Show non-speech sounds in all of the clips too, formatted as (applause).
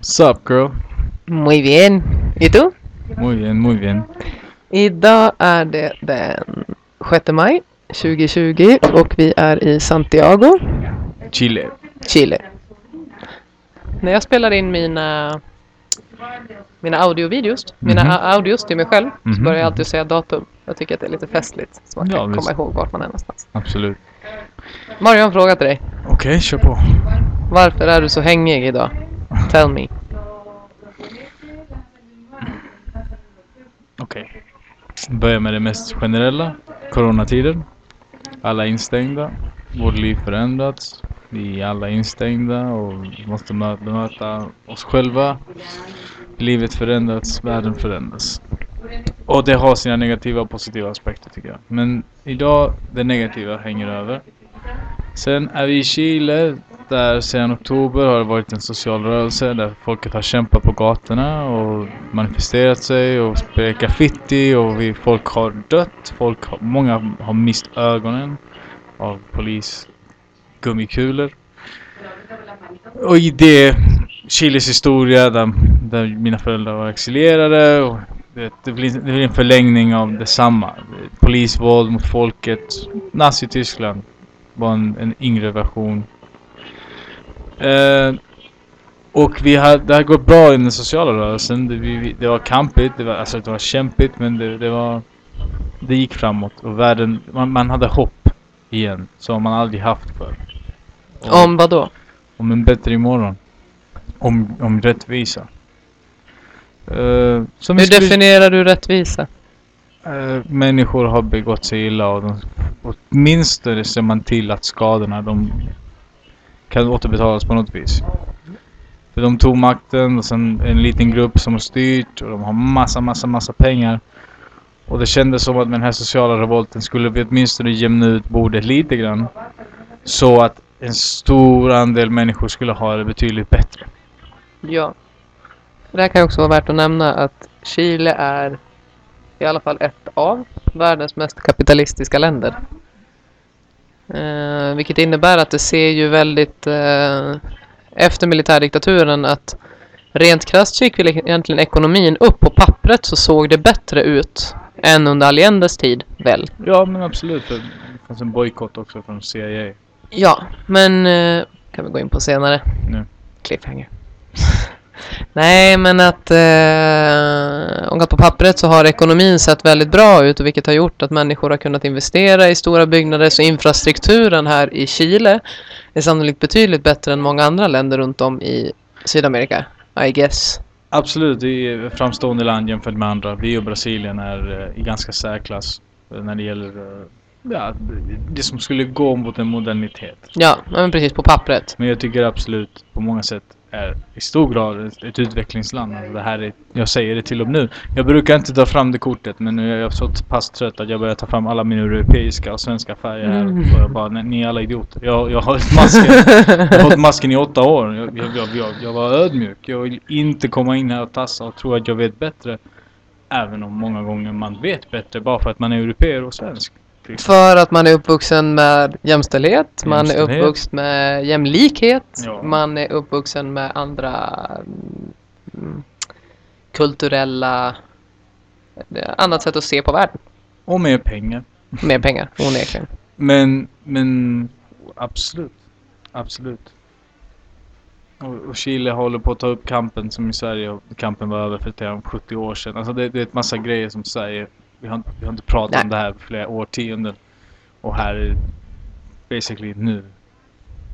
Sup girl? Muy bien. ¿Y tú? Muy bien, muy bien. Idag är det den 6 maj 2020 och vi är i Santiago, Chile. Chile. När jag spelar in mina mina audiovideos, mina Mhm. a- audios till mig själv, så Mhm. börjar jag alltid säga datum. Jag tycker att det är lite festligt, så man Ja, kan visst. komma ihåg vart man är någonstans. Absolut. Mario, jag har en fråga till dig. Okej, kör på. Varför är du så hängig idag? Tell me. Okej. Börja med det mest generella. Coronatider. Alla instängda. Vårt liv förändrats. Vi är alla instängda och måste möta bemöta oss själva. Livet förändras, världen förändras. Och det har sina negativa och positiva aspekter tycker jag. Men idag, det negativa hänger över. Sen är vi i Chile, där sedan oktober har det varit en social rörelse där folket har kämpat på gatorna och manifesterat sig och spelat graffiti och vi, folk har dött. Folk har, många har mist ögonen av polisgummikulor. Och i det Chiles historia där, där mina föräldrar var exilerade och det, det, blir, det blir en förlängning av detsamma. Polisvåld mot folket. Nazityskland var en, en yngre version. Eh, och vi har, det har gått bra i den sociala rörelsen. Det, vi, det var kampigt, det var, alltså det var kämpigt men det, det var... Det gick framåt och världen, man, man hade hopp igen. Som man aldrig haft förr. Och- Om vad då? om en bättre imorgon. Om, om rättvisa. Vi Hur definierar du rättvisa? Eh, människor har begått sig illa och de, åtminstone ser man till att skadorna de kan återbetalas på något vis. För de tog makten och sen en liten grupp som har styrt och de har massa, massa, massa pengar. Och det kändes som att med den här sociala revolten skulle vi åtminstone jämna ut bordet lite grann. Så att en stor andel människor skulle ha det betydligt bättre. Ja. Det här kan också vara värt att nämna att Chile är i alla fall ett av världens mest kapitalistiska länder. Eh, vilket innebär att det ser ju väldigt eh, efter militärdiktaturen att rent krasst så gick väl egentligen ekonomin upp på pappret så såg det bättre ut än under Allendes tid väl. Ja men absolut. Det fanns en bojkott också från CIA. Ja, men eh, kan vi gå in på senare. Nu. Cliffhanger. Nej, men att eh, om på pappret så har ekonomin sett väldigt bra ut och vilket har gjort att människor har kunnat investera i stora byggnader så infrastrukturen här i Chile är sannolikt betydligt bättre än många andra länder runt om i Sydamerika. I guess. Absolut, vi är ett framstående land jämfört med andra. Vi och Brasilien är eh, i ganska särklass eh, när det gäller eh, ja, det som skulle gå mot en modernitet. Ja, men precis på pappret. Men jag tycker absolut på många sätt är i stor grad ett, ett utvecklingsland. Alltså det här är, jag säger det till och med nu. Jag brukar inte ta fram det kortet men nu är jag så pass trött att jag börjar ta fram alla mina europeiska och svenska färger här. Mm. Och jag bara, "Nej, ni är alla idioter. Jag, jag har hållit masken. Jag har hållit masken i åtta år. Jag, jag, jag, jag, jag var ödmjuk. Jag vill inte komma in här och tassa och tro att jag vet bättre. Även om många gånger man vet bättre bara för att man är europeer och svensk. Till exempel. För att man är uppvuxen med jämställdhet, man är uppvuxen med jämlikhet, Ja. man är uppvuxen med andra mm, kulturella, annat sätt att se på världen. Och mer pengar. Mer pengar, onekligen. (laughs) Men, men absolut. Absolut. Och, Chile håller på att ta upp kampen som i Sverige kampen var över för redan 70 år sedan. Alltså det, det är ett massa grejer som Sverige, vi har, vi har inte pratat Nej. om det här för flera årtionden. Och här är basically nu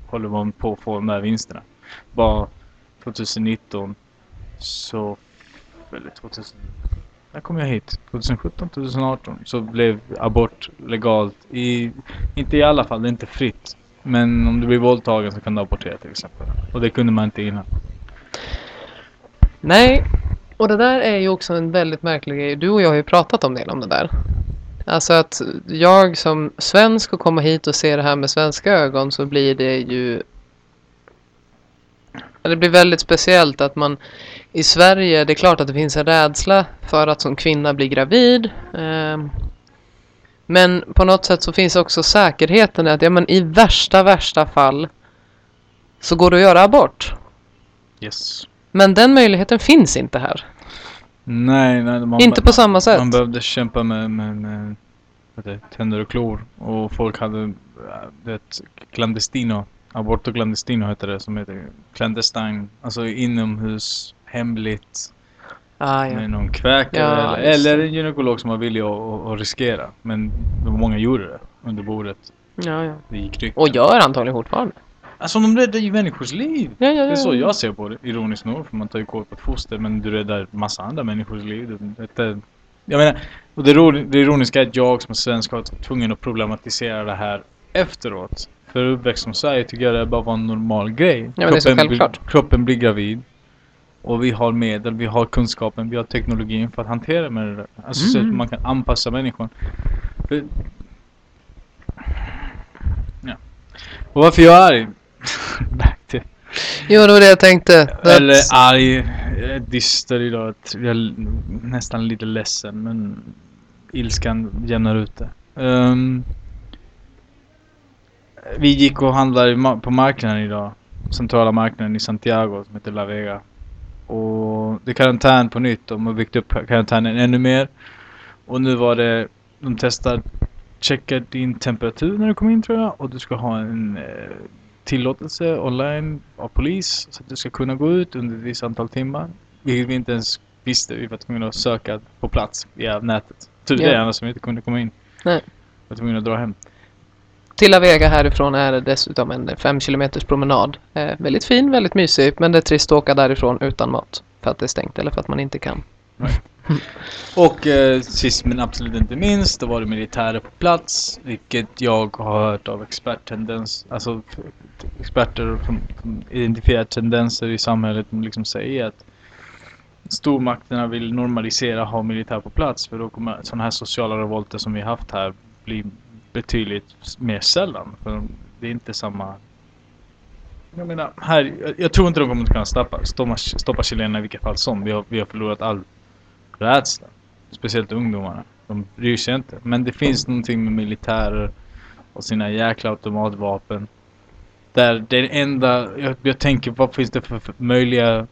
håller man på att få de här vinsterna. Bara 2019 så, eller 2000, när kom jag hit? 2017, 2018 så blev abort legalt i, inte i alla fall, det är inte fritt. Men om du blir våldtagen så kan du abortera till exempel. Och det kunde man inte innan. Nej, och det där är ju också en väldigt märklig grej. Du och jag har ju pratat om det om det där. Alltså att jag som svensk och komma hit och se det här med svenska ögon så blir det ju Det blir väldigt speciellt att man i Sverige, det är klart att det finns en rädsla för att som kvinna bli gravid. Ehm, men på något sätt så finns också säkerheten i att ja, men i värsta, värsta fall så går det att göra abort. Yes. Men den möjligheten finns inte här. Nej, nej man, inte på samma sätt. Man behövde kämpa med, med, med det, tänder och klor. Och folk hade, äh, du vet, clandestino. Aborto clandestino heter det, som heter clandestine. Alltså inomhus, hemligt. Ah, ja. Med någon kväkare Ja, eller, just det. eller en gynekolog som var villig att, att, att riskera. Men många gjorde det under bordet. Ja, ja. Det gick rykten. Och gör antagligen fortfarande. Alltså de räddar ju människors liv. Ja, ja, ja. Det är så jag ser på det, ironiskt nog. För man tar ju koll på ett foster men du räddar massa andra människors liv. Det, det, jag menar, och det, det ironiska är att jag som svensk har varit tvungen att problematisera det här efteråt. För uppväxt som Sverige tycker jag det bara var en normal grej. men det är så blir, kroppen blir gravid. Och vi har medel, vi har kunskapen, vi har teknologin för att hantera med det där. Alltså så att Mm. man kan anpassa människan. För, ja. Och varför jag är arg? (laughs) Back to Jo, det var det jag tänkte. That's- eller arg, är dyster idag. Jag är nästan lite ledsen men ilskan jämnar ut det. Ehm, vi gick och handlade på marknaden idag. Centrala marknaden i Santiago som heter La Vega. Och det är karantän på nytt. De har byggt upp karantänen ännu mer. Och nu var det, de testar, checkar din temperatur när du kommer in tror jag. Och du ska ha en eh, tillåtelse online av polis så att du ska kunna gå ut under ett visst antal timmar. Vilket vi inte ens visste. Vi var tvungna att söka på plats via nätet. Tur det, Ja. annars vi inte kunde komma in. Nej. Vi var tvungna att dra hem. Till La Vega härifrån är det dessutom en 5 kilometers promenad. Eh, väldigt fin, väldigt mysig, men det är trist att åka därifrån utan mat. För att det är stängt eller för att man inte kan. Och eh, sist men absolut inte minst, då var det militärer på plats. Vilket jag har hört av experttendens, alltså experter som, som identifierar tendenser i samhället som liksom säger att stormakterna vill normalisera ha militär på plats för då kommer sådana här sociala revolter som vi haft här bli betydligt mer sällan. För det är inte samma jag menar, här, jag, jag tror inte de kommer att kunna stoppa, stoppa, stoppa chilenarna i vilket fall som. Vi har, vi har förlorat all rädsla. Speciellt ungdomarna. De bryr sig inte. Men det finns någonting med militärer och sina jäkla automatvapen. Där det enda, jag, jag tänker vad finns det för, för möjliga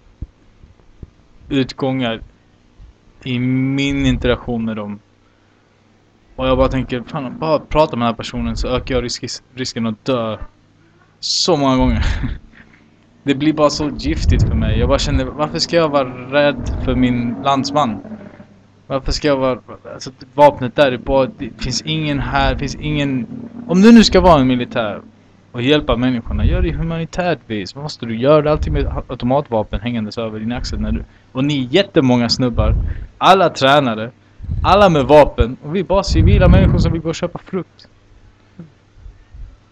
utgångar i min interaktion med dem. Och jag bara tänker, fan bara prata med den här personen så ökar jag risk, risken att dö så många gånger. (laughs) Det blir bara så giftigt för mig. Jag bara känner, varför ska jag vara rädd för min landsman? Varför ska jag vara... Alltså vapnet där är bara... Det finns ingen här, det finns ingen... Om du nu ska vara en militär och hjälpa människorna, gör det humanitärt vis. Vad måste du göra? det alltid med automatvapen hängandes över din axel när du... Och ni är jättemånga snubbar. Alla tränare. Alla med vapen. Och vi är bara civila människor som vill gå och köpa frukt.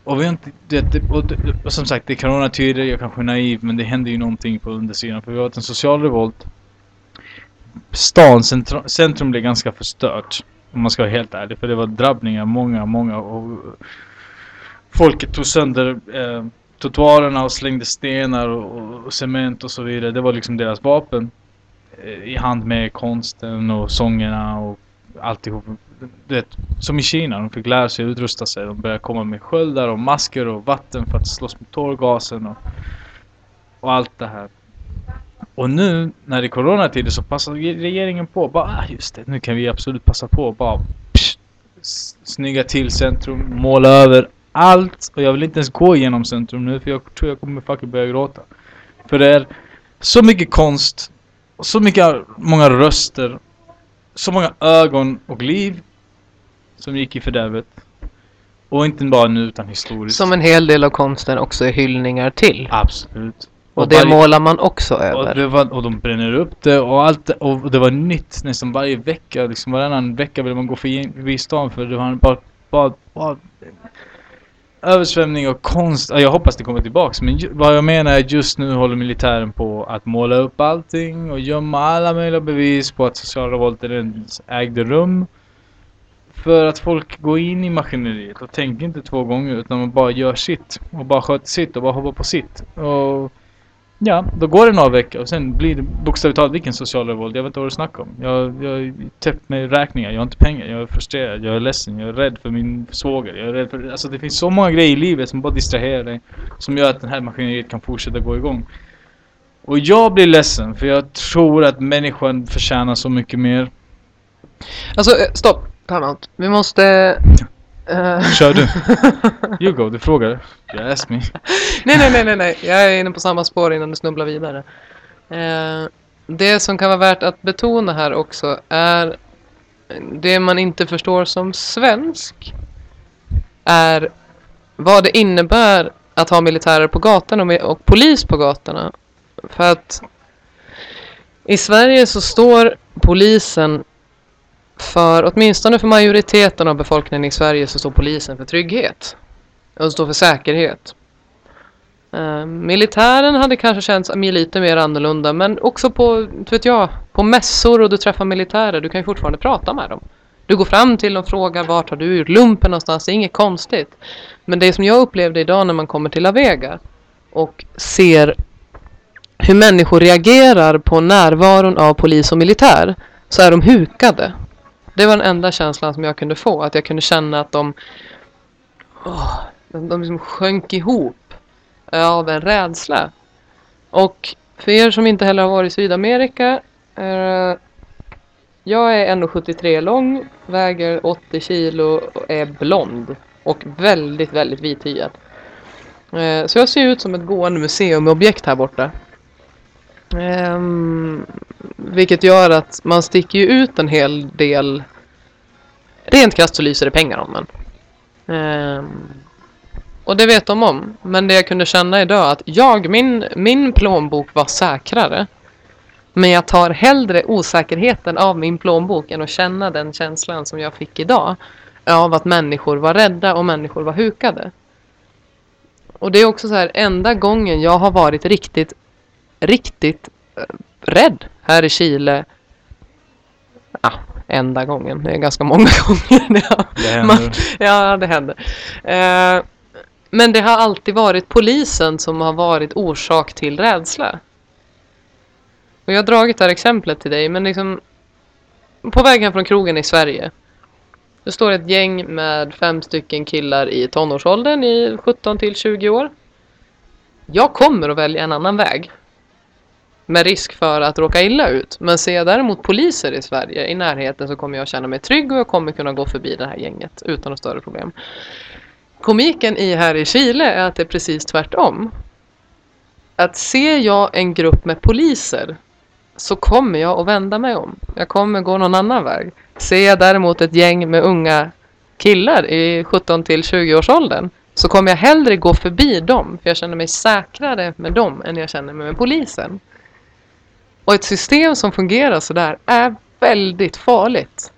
Och vi har inte... Det, det, och, det, och som sagt, det är coronatider, jag kanske är naiv, men det händer ju någonting på undersidan. För vi har haft en social revolt. Stan, centrum blev ganska förstört. Om man ska vara helt ärlig. För det var drabbningar, många, många. Och folket tog sönder eh, trottoarerna och slängde stenar och, och, cement och så vidare. Det var liksom deras vapen. Eh, I hand med konsten och sångerna och alltihop. Du vet, som i Kina, de fick lära sig utrusta sig. De började komma med sköldar och masker och vatten för att slåss mot tårgasen och, och allt det här. Och nu när det är coronatider så passar regeringen på. Bara, ah, just det, nu kan vi absolut passa på och bara psh, snygga till centrum, måla över allt. Och jag vill inte ens gå igenom centrum nu för jag tror jag kommer fucking börja gråta. För det är så mycket konst, och så mycket, många röster, så många ögon och liv som gick i fördärvet. Och inte bara nu utan historiskt. Som en hel del av konsten också är hyllningar till. Absolut. Och det varje- målar man också och, över. det var, och de bränner upp det och allt och det var nytt nästan varje vecka. Liksom varannan vecka ville man gå förbi stan för det var bara, bara, bara översvämning och konst. Ja, Jag hoppas det kommer tillbaks men vad jag menar är just nu håller militären på att måla upp allting och gömma alla möjliga bevis på att sociala revolter ens ägde rum. För att folk går in i maskineriet och tänker inte två gånger utan man bara gör sitt. Och bara sköter sitt och bara hoppar på sitt. Och Ja, då går det några veckor och sen blir det bokstavligt talat vilken social revolt. Jag vet inte vad du snackar om. Jag, jag är täppt med räkningar, jag har inte pengar, jag är frustrerad, jag är ledsen, jag är rädd för min svåger. Jag är rädd för... Alltså det finns så många grejer i livet som bara distraherar dig. Som gör att det här maskineriet kan fortsätta gå igång. Och jag blir ledsen för jag tror att människan förtjänar så mycket mer. Alltså, eh, stopp. Time out. Vi måste... eh, Kör du. (laughs) You go, du frågar. You ask me. nej, nej, nej, nej, nej. Jag är inne på samma spår innan du snubblar vidare. Eh, det som kan vara värt att betona här också är det man inte förstår som svensk är vad det innebär att ha militärer på gatorna och polis på gatorna. För att i Sverige så står polisen för, åtminstone för majoriteten av befolkningen i Sverige så står polisen för trygghet. Och står för säkerhet. Eh, militären hade kanske känts lite mer annorlunda men också på, vet jag, på mässor och du träffar militärer, du kan ju fortfarande prata med dem. Du går fram till dem och frågar vart har du gjort lumpen någonstans, det är inget konstigt. Men det som jag upplevde idag när man kommer till La Vega och ser hur människor reagerar på närvaron av polis och militär så är de hukade. Det var den enda känslan som jag kunde få, att jag kunde känna att de, oh, de, de liksom sjönk ihop av en rädsla. Och för er som inte heller har varit i Sydamerika. Eh, jag är 1,73 lång, väger 80 kilo och är blond. Och väldigt, väldigt vithyad. Eh, så jag ser ut som ett gående museumobjekt här borta. Um, vilket gör att man sticker ju ut en hel del. Rent krasst så lyser det pengar om en. Ehm, och det vet de om. Men det jag kunde känna idag att jag, min, min plånbok var säkrare. Men jag tar hellre osäkerheten av min plånbok än att känna den känslan som jag fick idag. Av att människor var rädda och människor var hukade. Och det är också så här, enda gången jag har varit riktigt, riktigt eh, rädd här i Chile. Ja, enda gången. Det är ganska många (laughs) gånger. Det har, Det händer. Ja, det händer. Eh, men det har alltid varit polisen som har varit orsak till rädsla. Och jag har dragit det här exemplet till dig, men liksom på vägen från krogen i Sverige. Det står ett gäng med fem stycken killar i tonårsåldern i 17 till 20 år. Jag kommer att välja en annan väg. Med risk för att råka illa ut. Men ser jag däremot poliser i Sverige i närheten så kommer jag känna mig trygg och jag kommer kunna gå förbi det här gänget utan något större problem. Komiken i här i Chile är att det är precis tvärtom. Att ser jag en grupp med poliser så kommer jag att vända mig om. Jag kommer gå någon annan väg. Ser jag däremot ett gäng med unga killar i 17 till 20 års åldern så kommer jag hellre gå förbi dem för jag känner mig säkrare med dem än jag känner mig med polisen. Och ett system som fungerar sådär är väldigt farligt.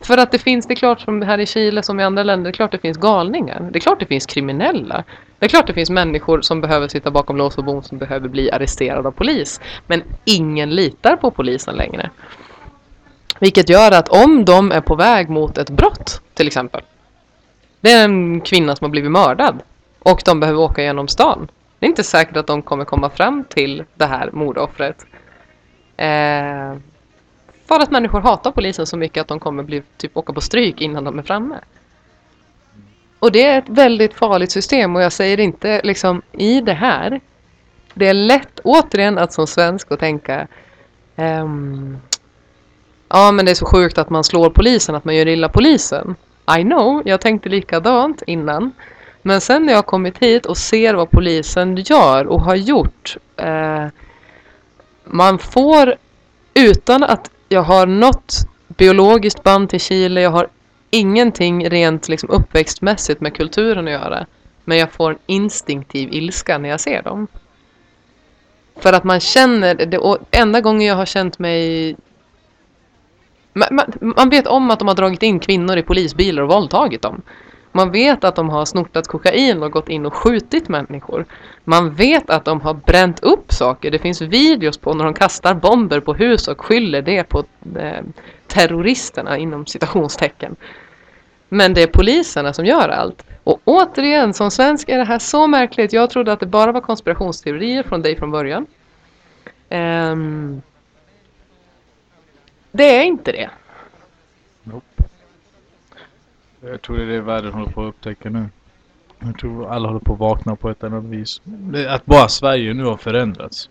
För att det finns, det är klart som här i Chile som i andra länder, det är klart det finns galningar. Det är klart det finns kriminella. Det är klart det finns människor som behöver sitta bakom lås och bom som behöver bli arresterade av polis. Men ingen litar på polisen längre. Vilket gör att om de är på väg mot ett brott till exempel. Det är en kvinna som har blivit mördad. Och de behöver åka genom stan. Det är inte säkert att de kommer komma fram till det här mordoffret. Eh, för att människor hatar polisen så mycket att de kommer bli, typ, åka på stryk innan de är framme. Och det är ett väldigt farligt system och jag säger inte liksom i det här. Det är lätt återigen att som svensk att tänka ehm, Ja men det är så sjukt att man slår polisen, att man gör illa polisen. I know, jag tänkte likadant innan. Men sen när jag kommit hit och ser vad polisen gör och har gjort. Eh, man får utan att jag har något biologiskt band till Chile, jag har ingenting rent liksom uppväxtmässigt med kulturen att göra. Men jag får en instinktiv ilska när jag ser dem. För att man känner, det och enda gången jag har känt mig man, man, man vet om att de har dragit in kvinnor i polisbilar och våldtagit dem. Man vet att de har snortat kokain och gått in och skjutit människor. Man vet att de har bränt upp saker. Det finns videos på när de kastar bomber på hus och skyller det på eh, terroristerna inom citationstecken. Men det är poliserna som gör allt. Och återigen, som svensk är det här så märkligt. Jag trodde att det bara var konspirationsteorier från dig från början. Um, det är inte det. Jag tror det är det världen håller på att upptäcka nu. Jag tror alla håller på att vakna på ett annat vis. Att bara Sverige nu har förändrats.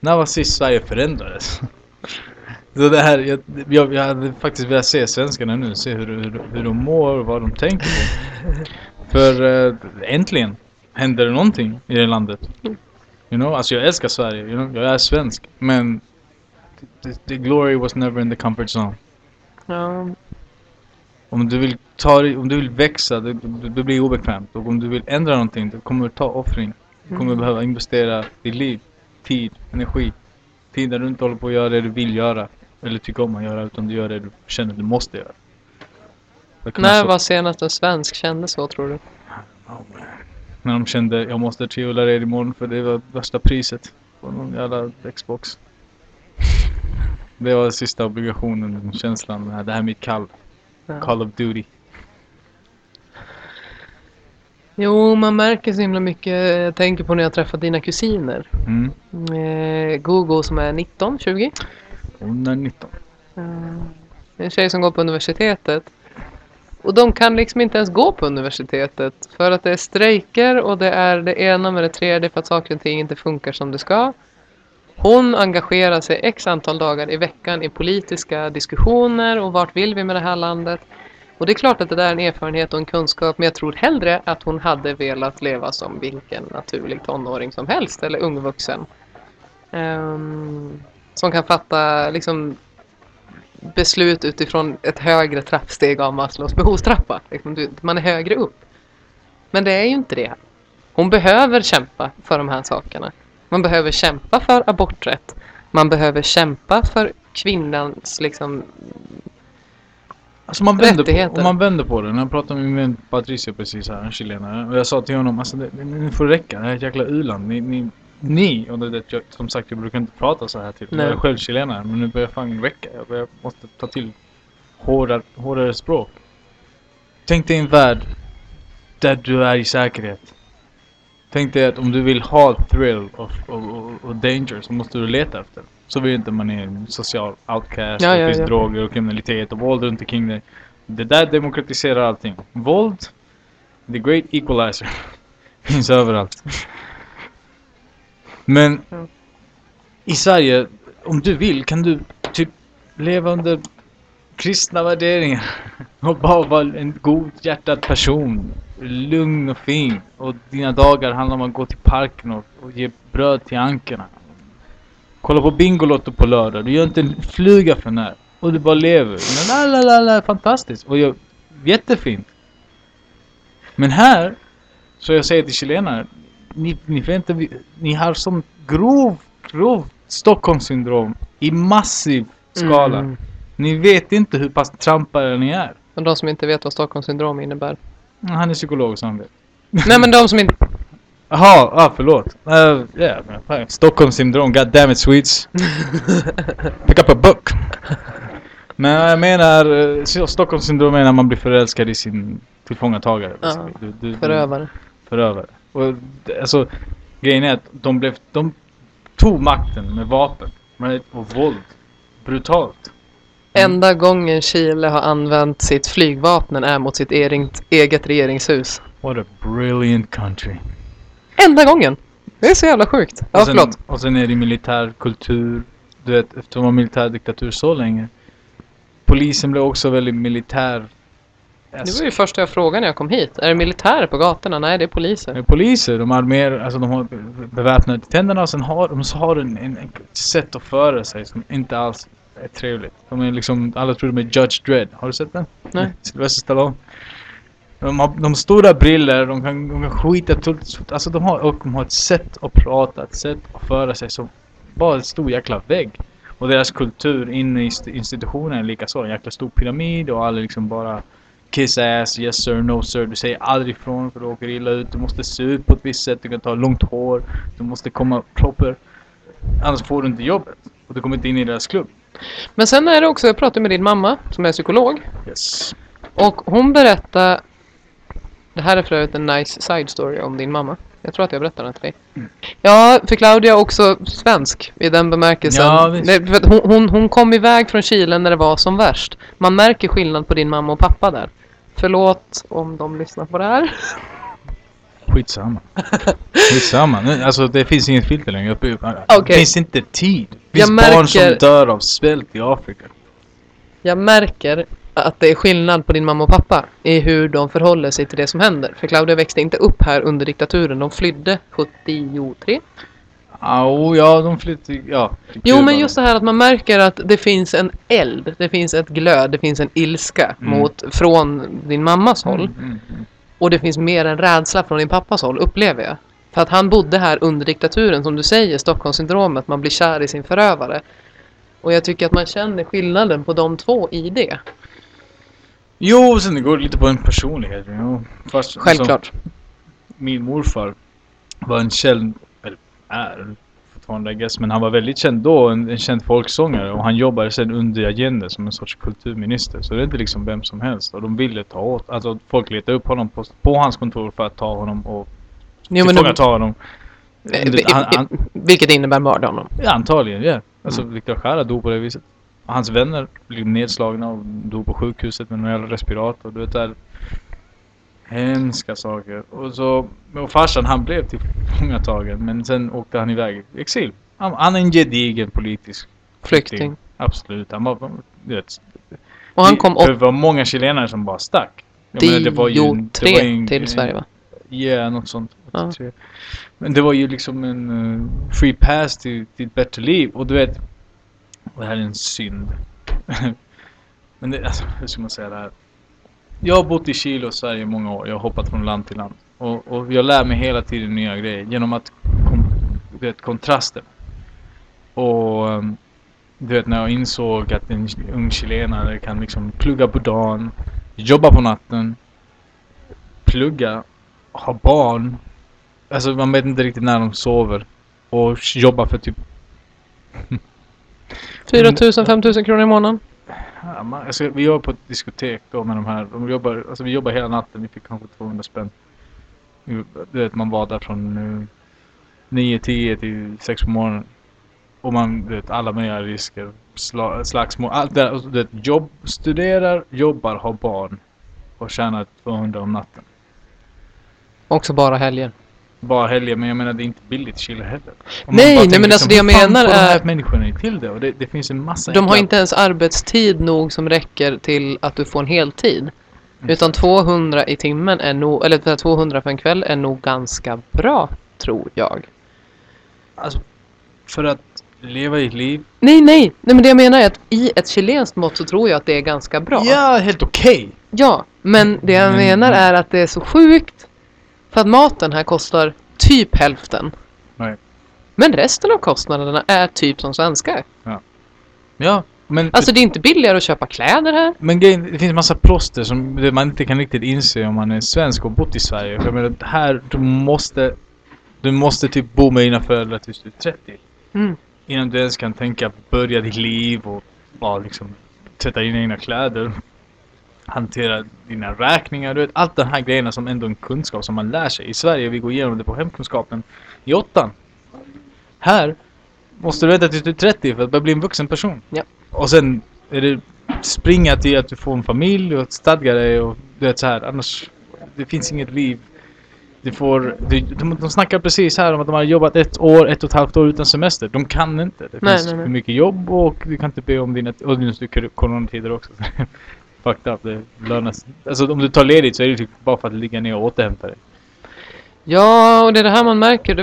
När var sist Sverige förändrades? (laughs) Så det här, jag, jag, jag hade faktiskt velat se svenskarna nu, se hur, hur, hur de mår och vad de tänker på. (laughs) För uh, äntligen händer det någonting i det landet. You know, alltså jag älskar Sverige, you know? jag är svensk. Men the, the glory was never in the comfort zone. Ja, Om du vill ta om du vill växa, det, det, blir obekvämt. Och om du vill ändra någonting, det kommer ta offring. Du kommer Mm. behöva investera ditt liv, tid, energi. Tid där du inte håller på att göra det du vill göra. Eller tycker om att göra, utan du gör det du känner du måste göra. När var senast en svensk kände så tror du? Oh. När de kände jag måste triola red imorgon för det var värsta priset på någon jävla Xbox. Det var sista obligationen, känslan. Det här är mitt kall. Call of Duty. Jo, man märker så himla mycket. Jag tänker på när jag träffar dina kusiner. Mm. Eh, Gogo som är 19, 20. Hon är 19. Mm. En tjej som går på universitetet. Och de kan liksom inte ens gå på universitetet. För att det är strejker och det är det ena med det tredje för att saker och ting inte funkar som det ska. Hon engagerar sig x antal dagar i veckan i politiska diskussioner och vart vill vi med det här landet. Och det är klart att det där är en erfarenhet och en kunskap men jag tror hellre att hon hade velat leva som vilken naturlig tonåring som helst eller ung vuxen. Ehm, som kan fatta liksom beslut utifrån ett högre trappsteg av Maslows behovstrappa. Liksom, man är högre upp. Men det är ju inte det. Hon behöver kämpa för de här sakerna. Man behöver kämpa för aborträtt. Man behöver kämpa för kvinnans liksom... Alltså man vänder, på, om man vänder på det. När jag pratade med min vän Patricia precis här, en chilenare. Och jag sa till honom, alltså det, nu får räcka. Det här är ett jäkla u-land. Ni, ni, ni, och det, det, jag, som sagt jag brukar inte prata så här till. Nej. Jag är själv chilenare. Men nu börjar fan räcka. Jag, börjar, måste ta till hårdare, hårdare språk. Tänk dig en värld där du är i säkerhet. Tänk dig att om du vill ha thrill och, och, och, och danger så måste du leta efter. Så vill inte man är en social outcast, Ja, det ja, finns ja. droger och kriminalitet och våld runt omkring dig. Det där demokratiserar allting. Våld, the great equalizer, (laughs) finns överallt. Men i Sverige, om du vill kan du typ leva under kristna värderingar. Och bara vara en god hjärtad person. Lugn och fin. Och dina dagar handlar om att gå till parken och, och ge bröd till ankorna. Kolla på Bingolotto på lördag. Du gör inte en fluga för när. Och du bara lever. La, la, la, la, fantastiskt. Och jag, jättefint. Men här, så jag säger till chilenare. Ni, ni, inte, ni har sån grov, grov Stockholmssyndrom i massiv skala. Mm. Ni vet inte hur pass trampare ni är. Och de som inte vet vad Stockholmssyndrom innebär. Han är psykolog så han vet. (laughs) Nej men de som inte... Jaha, ah, förlåt. Uh, yeah, fan, Stockholmssyndrom, god damn it Swedes. (laughs) Pick up a book. Men jag menar, eh, så- Stockholmssyndrom är när man blir förälskad i sin tillfångatagare. Ja. Du, du, Förövare. Förövare. Och alltså, grejen är att de blev, de tog makten med vapen. Med, och våld. Brutalt. Enda gången Chile har använt sitt flygvapen är mot sitt eget, regeringshus. What a brilliant country. Enda gången! Det är så jävla sjukt. Ja, och, sen, förlåt. och sen är det militär kultur. Du vet, efter att vara militärdiktatur så länge. Polisen blev också väldigt militär. Det var ju första jag frågade när jag kom hit. Är det militärer på gatorna? Nej, det är Det poliser. är poliser, de armerar, alltså de har beväpnade tänderna och sen har de så har en, en, ett sätt att föra sig som inte alls är trevligt. De är liksom, alla tror de är Judge Dredd. Har du sett den? Nej. Sylvester Stallone. De har, de stora briller, de kan, de kan skita tull- Alltså de har, och de har ett sätt att prata, ett sätt att föra sig som bara en stor jäkla vägg. Och deras kultur inne i st- institutionen är lika så. En jäkla stor pyramid och alla liksom bara Kiss ass, yes sir, no sir. Du säger aldrig ifrån för du åker illa ut. Du måste se ut på ett visst sätt. Du kan ta långt hår. Du måste komma proper. Annars får du inte jobbet. Och du kommer inte in i deras klubb. Men sen är det också, jag pratade med din mamma som är psykolog. Yes. Och hon berättade, det här är för övrigt en nice side story om din mamma. Jag tror att jag berättade den till dig. Mm. Ja, för Claudia är också svensk i den bemärkelsen. Ja, visst. Hon, hon, hon kom iväg från Chile när det var som värst. Man märker skillnad på din mamma och pappa där. Förlåt om de lyssnar på det här. Skitsamma. Skitsamma. Alltså det finns inget filter längre. (laughs) Det finns inte tid. Det Jag finns barn som märker- dör av svält i Afrika. Jag märker att det är skillnad på din mamma och pappa i hur de förhåller sig till det som händer. För Claudia växte inte upp här under diktaturen. De flydde 73. Oh, ja, de flyttade... Ja. Jo, men just det här att man märker att det finns en eld, det finns ett glöd, det finns en ilska Mm. mot, från din mammas håll. Mm, mm, mm. Och det finns mer en rädsla från din pappas håll, upplever jag. För att han bodde här under diktaturen, som du säger, Stockholmssyndromet, man blir kär i sin förövare. Och jag tycker att man känner skillnaden på de två i det. Jo, sen det går lite på en personlighet. Jo. Fast, Självklart. Alltså, min morfar var en känd, eller är fortfarande I guess, men han var väldigt känd då, en, en känd folksångare och han jobbade sen under Allende som en sorts kulturminister. Så det är inte liksom vem som helst och de ville ta åt, alltså folk letade upp honom på, på hans kontor för att ta honom och Jo, men tillfångata honom. Eh, Han, han, Vilket innebär mörda honom. ja, antagligen, ja. Alltså Mm. Viktor Jara dog på det viset. Hans vänner blev nedslagna och dog på sjukhuset med jävla respirator. Du vet där. Hemska saker. Och så, och farsan han blev tillfångatagen men sen åkte han iväg i exil. Han, han är en gedigen politisk Flykting. Absolut. Han var, du vet. Och han det- kom Det var många chilenare som bara stack. Jag menar, det var ju en- det 83 var ju en- till Sverige va? Ja, något sånt. Ja. 83. Men det var ju liksom en uh, free pass till, till ett bättre liv. Och du vet, och det här är en synd. (laughs) Men det, alltså, hur ska man säga det här? Jag har bott i Chile och Sverige i många år. Jag har hoppat från land till land. Och, och jag lär mig hela tiden nya grejer genom att du vet, kontrasten. Och um, du vet när jag insåg att en ung chilenare kan liksom plugga på dagen, jobba på natten, plugga, ha barn. Alltså man vet inte riktigt när de sover. Och jobba för typ 4 000, 5 000 kronor i månaden. Ja, man, alltså, vi jobbar på ett diskotek då med de här. De jobbar, alltså, vi jobbar hela natten. Vi fick kanske 200 spänn. Du vet, man var där från uh, 9-10 till 6 på morgonen. Och man du vet alla möjliga risker. Sla, slagsmål. Allt det där. Och, du vet, jobb, studerar, jobbar, har barn. Och tjänar 200 om natten. Också bara helger. Bara helger, men jag menar det är inte billigt i Chile heller. Nej, nej, men alltså det jag menar får de här är- människorna till det? Och det, det finns en massa De har inte ens arbetstid nog som räcker till att du får en heltid. Mm. Utan 200 i timmen är nog, eller så här, 200 för en kväll är nog ganska bra, tror jag. Alltså, för att leva ett liv Nej, nej, nej men det jag menar är att i ett chilenskt mått så tror jag att det är ganska bra. Ja, helt okej. Ja, men det jag Men- menar är att det är så sjukt. För att maten här kostar typ hälften. Nej. Men resten av kostnaderna är typ som svenskar. Ja, men, Alltså det är inte billigare att köpa kläder här. men grejen, det finns massa proster som man inte kan riktigt inse om man är svensk och bott i Sverige. För jag menar, här, du måste, du måste typ bo med dina föräldrar tills du är 30. Mm. Innan du ens kan tänka börja ditt liv och bara liksom tvätta dina egna kläder. Hantera dina räkningar, du vet allt de här grejerna som ändå är en kunskap som man lär sig. I Sverige, vi går igenom det på hemkunskapen i åttan. Här måste du vänta tills du är 30 för att börja bli en vuxen person. Ja. Och sen är det springa till att du får en familj och stadga dig och du vet så här. Annars, det finns inget liv. Du får, de, de, de snackar precis här om att de har jobbat ett år, ett och ett halvt år utan semester. De kan inte. Det Nej, finns nej, nej. för mycket jobb och du kan inte be om dina... Och nu är det coronatider också. (laughs) Fucked up. Det lönas. Alltså om du tar ledigt så är det typ bara för att ligga ner och återhämta dig. Ja, och det är det här man märker.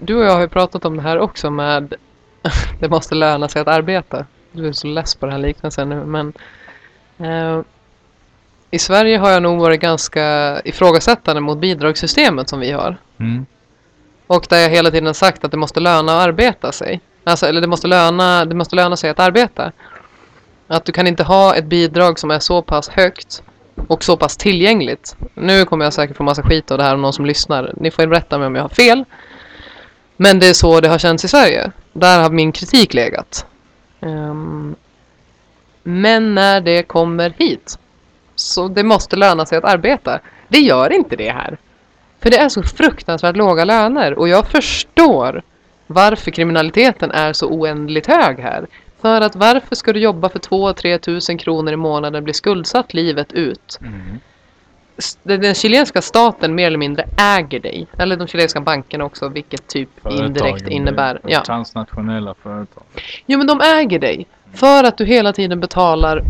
Du och jag har ju pratat om det här också med (laughs) det måste löna sig att arbeta. Du är så less på den här liknelsen nu, men eh, i Sverige har jag nog varit ganska ifrågasättande mot bidragssystemet som vi har. Mm. Och där jag hela tiden sagt att det måste löna att arbeta sig. Alltså, eller det måste, löna, det måste löna sig att arbeta. Att du kan inte ha ett bidrag som är så pass högt och så pass tillgängligt. Nu kommer jag säkert få massa skit av det här om någon som lyssnar. Ni får rätta mig om jag har fel. Men det är så det har känts i Sverige. Där har min kritik legat. Um, men när det kommer hit så det måste löna sig att arbeta. Det gör inte det här. För det är så fruktansvärt låga löner och jag förstår varför kriminaliteten är så oändligt hög här. För att varför ska du jobba för 2-3 tusen kronor i månaden, bli skuldsatt livet ut? Mm. den, den chilenska staten mer eller mindre äger dig. Eller de chilenska bankerna också, vilket typ indirekt Företagen, innebär. det är Ja. Transnationella företag. Jo men de äger dig. För att du hela tiden betalar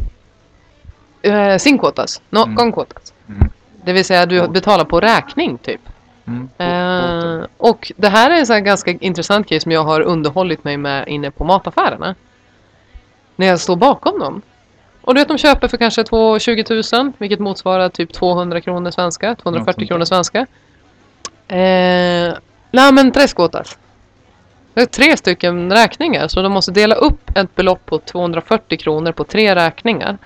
eh, sin quotas, no, Mm. con. Mm. Det vill säga du betalar på räkning typ. Mm. Eh, och det här är en ganska intressant grej som jag har underhållit mig med inne på mataffärerna. När jag står bakom dem. Och du vet de köper för kanske 2 20 000 vilket motsvarar typ 200 kronor svenska, 240 sånt kronor svenska. Eh, nej men tres quotas. Det är tre stycken räkningar så de måste dela upp ett belopp på 240 kronor på tre räkningar.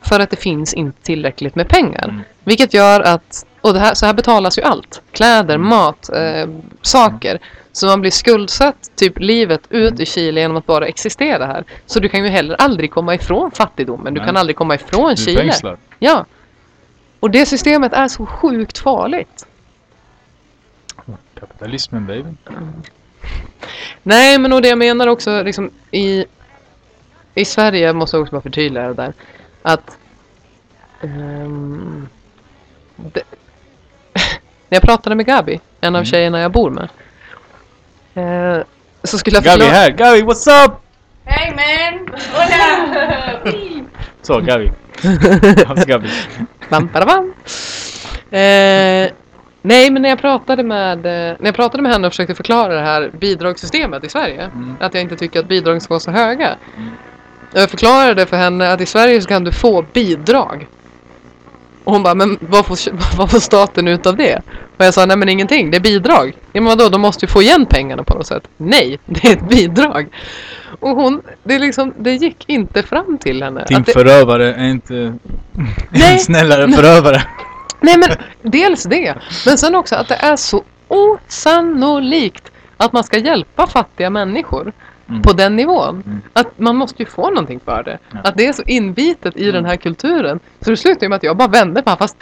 För att det finns inte tillräckligt med pengar. Mm. Vilket gör att, och här, så här betalas ju allt. Kläder, Mm. mat, eh, saker. Så man blir skuldsatt typ livet ut i Chile genom att bara existera här. Så du kan ju heller aldrig komma ifrån fattigdomen. Du Nej. kan aldrig komma ifrån Du Chile. fängslad. Ja. Och det systemet är så sjukt farligt. Kapitalismen baby. Nej, men och det jag menar också liksom i, i Sverige måste jag också bara förtydliga det där. Att ehm, det, (laughs) när jag pratade med Gabi, en av Mm. tjejerna jag bor med. Eh, så skulle jag Gabi förklara- här! Gabi what's up? Hey man! Hola! (laughs) Så Gabi. (laughs) Gabi? Bam, bada, bam. Eh, nej, men när jag, pratade med, eh, när jag pratade med henne och försökte förklara det här bidragssystemet i Sverige. Mm. Att jag inte tycker att bidragen ska vara så höga. Mm. Jag förklarade för henne att i Sverige så kan du få bidrag. Och hon bara, men vad får, (laughs) vad får staten ut av det? Och jag sa, nej men ingenting, det är bidrag. Ja men vadå, de måste ju få igen pengarna på något sätt. Nej, (laughs) det är ett bidrag. Och hon, det, liksom, det gick inte fram till henne. Din det, förövare är inte (laughs) Nej. en snällare förövare. Nej men dels det, men sen också att det är så osannolikt att man ska hjälpa fattiga människor Mm. på den nivån. Mm. Att man måste ju få någonting för det. Ja. Att det är så inbitet i Mm. den här kulturen. Så det slutar ju med att jag bara vände på fast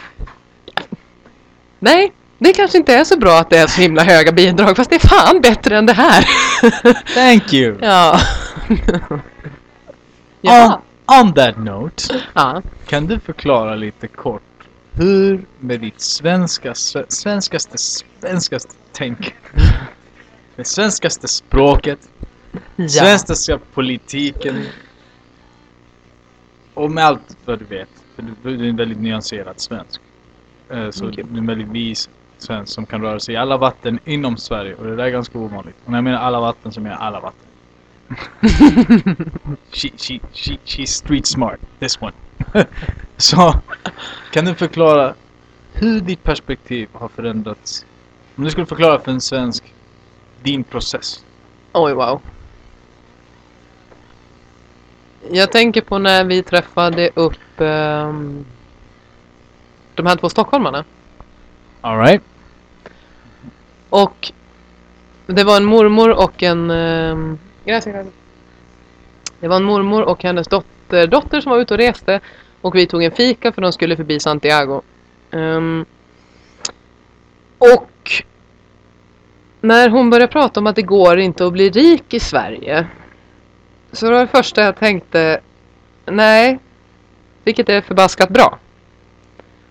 Nej, det kanske inte är så bra att det är så himla höga bidrag fast det är fan bättre än det här. (laughs) Thank you! ja. (laughs) ja. On, on that note, ja. kan du förklara lite kort hur med ditt svenska, sve- svenskaste, svenskaste tänk, (laughs) det svenskaste språket, ja. svenskaste politiken och med allt vad du vet. För du, du är en väldigt nyanserad svensk. Eh, Så Okej. du är en väldigt vis svensk som kan röra sig i alla vatten inom Sverige och det där är ganska ovanligt. Och när jag menar alla vatten så menar jag alla vatten. (laughs) she, she, she, she's street smart, this one. (laughs) så kan du förklara hur ditt perspektiv har förändrats? Om du skulle förklara för en svensk din process. Oj, wow. Jag tänker på när vi träffade upp ehm, de här två stockholmarna. Alright? Och det var en mormor och en... gracias. det var en mormor och hennes dotter, dotter som var ute och reste. Och vi tog en fika för de skulle förbi Santiago. Ehm, och när hon började prata om att det går inte att bli rik i Sverige. Så det var det första jag tänkte. Nej, vilket är förbaskat bra.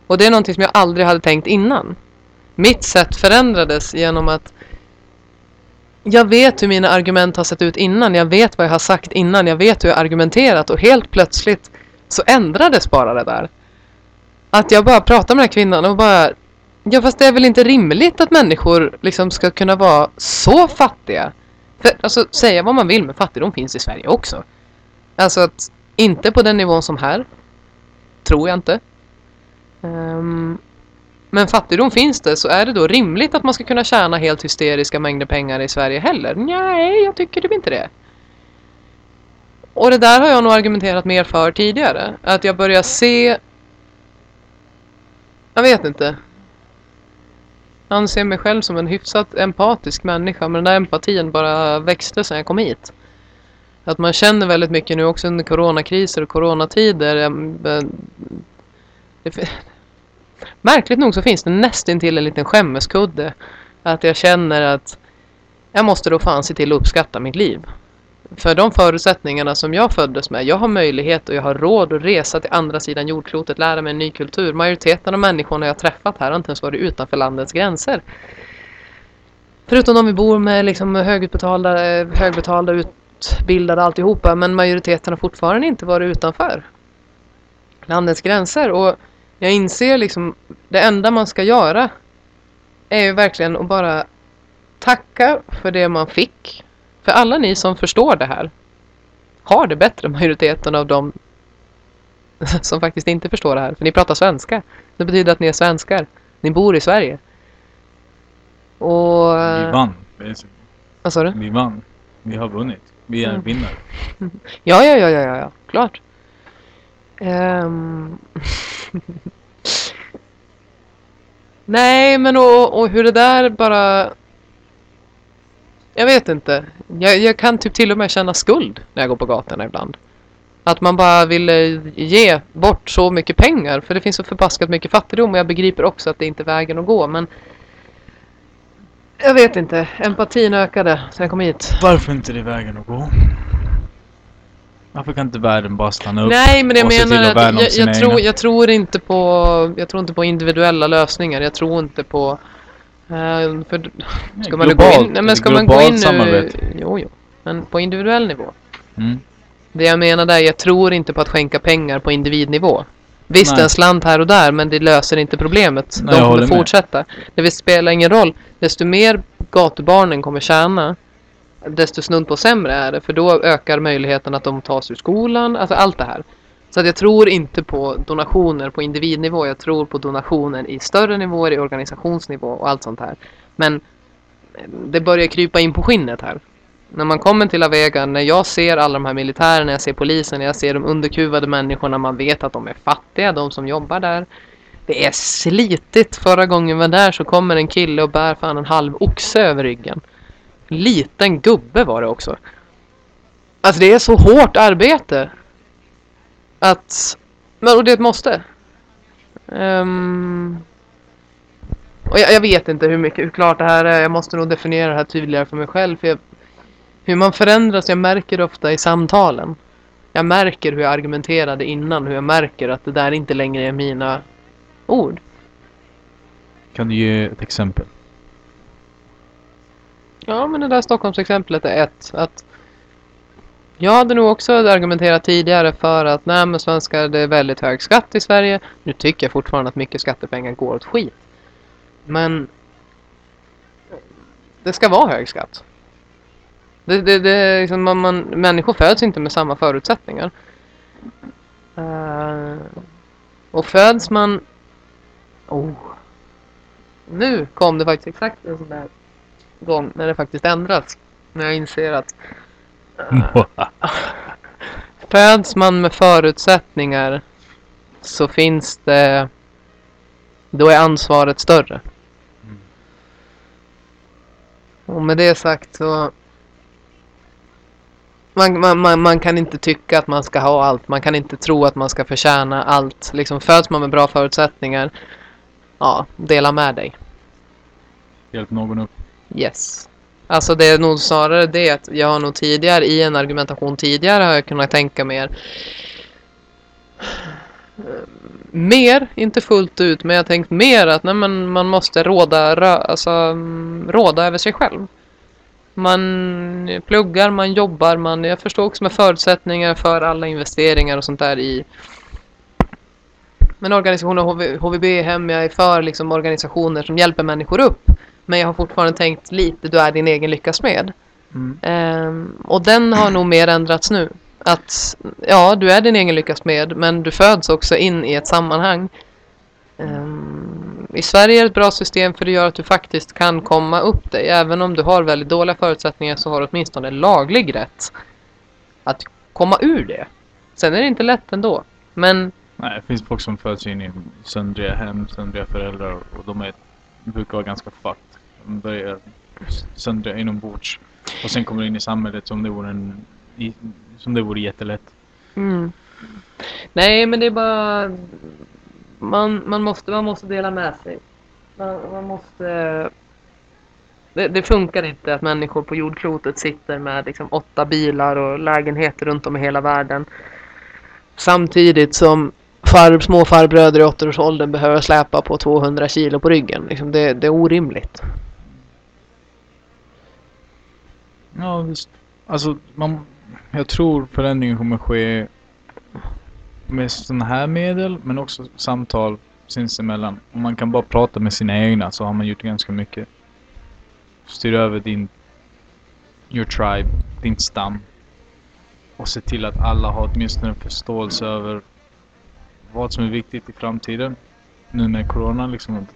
Och det är någonting som jag aldrig hade tänkt innan. Mitt sätt förändrades genom att jag vet hur mina argument har sett ut innan. Jag vet vad jag har sagt innan. Jag vet hur jag argumenterat och helt plötsligt så ändrades bara det där. Att jag bara pratar med den här kvinnan och bara Ja fast det är väl inte rimligt att människor liksom ska kunna vara så fattiga. För alltså säga vad man vill men fattigdom finns i Sverige också. Alltså att inte på den nivån som här. Tror jag inte. Um, men fattigdom finns det så är det då rimligt att man ska kunna tjäna helt hysteriska mängder pengar i Sverige heller? Nej, jag tycker typ inte det. Och det där har jag nog argumenterat mer för tidigare. Att jag börjar se... Jag vet inte. Jag anser mig själv som en hyfsat empatisk människa men den där empatin bara växte sedan jag kom hit. Att man känner väldigt mycket nu också under coronakriser och coronatider. Eh, (laughs) märkligt nog så finns det nästintill en liten skämmeskudde. Att jag känner att jag måste då fan se till att uppskatta mitt liv för de förutsättningarna som jag föddes med. Jag har möjlighet och jag har råd att resa till andra sidan jordklotet, lära mig en ny kultur. Majoriteten av människorna jag träffat här har inte ens varit utanför landets gränser. Förutom de vi bor med, liksom högutbetalda, eh, högbetalda, utbildade alltihopa. Men majoriteten har fortfarande inte varit utanför landets gränser. Och jag inser liksom, det enda man ska göra är ju verkligen att bara tacka för det man fick. För alla ni som förstår det här har det bättre majoriteten av dem (laughs) som faktiskt inte förstår det här. För ni pratar svenska. Det betyder att ni är svenskar. Ni bor i Sverige. Och... Vi vann. Vad sa du? Vi vann. Vi har vunnit. Vi är Mm. vinnare. (laughs) Ja, ja, ja, ja, ja, ja. klart. Ehm. (laughs) Nej, men och, och hur det där bara... Jag vet inte. Jag, jag kan typ till och med känna skuld när jag går på gatorna ibland. Att man bara vill eh, ge bort så mycket pengar. För det finns så förbaskat mycket fattigdom och jag begriper också att det inte är vägen att gå. Men jag vet inte. Empatin ökade sen jag kom hit. Varför inte det är vägen att gå? Varför kan inte världen bara stanna upp? Nej, men jag menar att jag, jag, tror, jag tror inte på Jag tror inte på individuella lösningar. Jag tror inte på eh, för, Ska man nu gå Globalt, in, nej, men ska man gå globalt in nu samarbete. Jo, jo Men på individuell nivå Mm. Det jag menar är, jag tror inte på att skänka pengar på individnivå Visst Nej. en slant här och där men det löser inte problemet Nej, De kommer med. fortsätta Det vill spela ingen roll Desto mer gatubarnen kommer tjäna Desto snudd på sämre är det För då ökar möjligheten att de tas ur skolan Alltså allt det här så att jag tror inte på donationer på individnivå Jag tror på donationer i större nivåer I organisationsnivå och allt sånt här Men eh, det börjar krypa in på skinnet här när man kommer till Avega, när jag ser alla de här militärerna, jag ser polisen, jag ser de underkuvade människorna, man vet att de är fattiga, de som jobbar där. Det är slitigt. Förra gången vi var där så kommer en kille och bär fan en halv oxe över ryggen. Liten gubbe var det också. Alltså det är så hårt arbete. Att... Men och det är ett måste. Ehm, och jag, jag vet inte hur mycket, hur klart det här är. Jag måste nog definiera det här tydligare för mig själv. För jag, hur man förändras, jag märker det ofta i samtalen. Jag märker hur jag argumenterade innan, hur jag märker att det där inte längre är mina ord. Kan du ge ett exempel? Ja, men det där Stockholmsexemplet är ett. Att jag hade nog också argumenterat tidigare för att nej men svenskar, det är väldigt hög skatt i Sverige. Nu tycker jag fortfarande att mycket skattepengar går åt skit. Men det ska vara hög skatt. Det, det, det, liksom, man, man, människor föds inte med samma förutsättningar. Uh, och föds man... Oh. Nu kom det faktiskt exakt en sån där gång när det faktiskt ändrats. När jag inser att (laughs) föds man med förutsättningar så finns det då är ansvaret större. Mm. Och med det sagt så man, man, man, man kan inte tycka att man ska ha allt. Man kan inte tro att man ska förtjäna allt. Liksom föds man med bra förutsättningar, ja, dela med dig. Hjälp någon upp. Yes. Alltså det är nog snarare det att jag har nog tidigare i en argumentation tidigare har jag kunnat tänka mer mer, inte fullt ut, men jag har tänkt mer att nej, men man måste råda, rö, alltså, mm, råda över sig själv. Man pluggar, man jobbar, man, jag förstår också med förutsättningar för alla investeringar och sånt där i men organisationer, HV, HVB-hem, jag är för liksom organisationer som hjälper människor upp. Men jag har fortfarande tänkt lite, du är din egen lyckas med. Mm. Ehm, och den har nog mer ändrats nu. Att ja, du är din egen lyckas med, men du föds också in i ett sammanhang. Ehm, I Sverige är det ett bra system för det gör att du faktiskt kan komma upp dig. Även om du har väldigt dåliga förutsättningar så har du åtminstone laglig rätt att komma ur det. Sen är det inte lätt ändå. Men Nej, det finns folk som föds in i söndriga hem, söndriga föräldrar och de är, brukar vara ganska fucked. Börjar söndra inombords. Och sen kommer du in i samhället som det vore en, som det vore jättelätt. Mm. Nej, men det är bara... Man, man, måste, man måste dela med sig. Man, man måste... Det, det funkar inte att människor på jordklotet sitter med liksom, åtta bilar och lägenheter runt om i hela världen. Samtidigt som far, små farbröder i åttaårsåldern behöver släpa på 200 kilo på ryggen. Liksom, det, det är orimligt. Ja, visst. Alltså, man, jag tror förändringen kommer ske med sådana här medel, men också samtal sinsemellan. Om man kan bara prata med sina egna så har man gjort ganska mycket. Styr över din your tribe, din stam. Och se till att alla har åtminstone en förståelse över vad som är viktigt i framtiden. Nu med corona, liksom att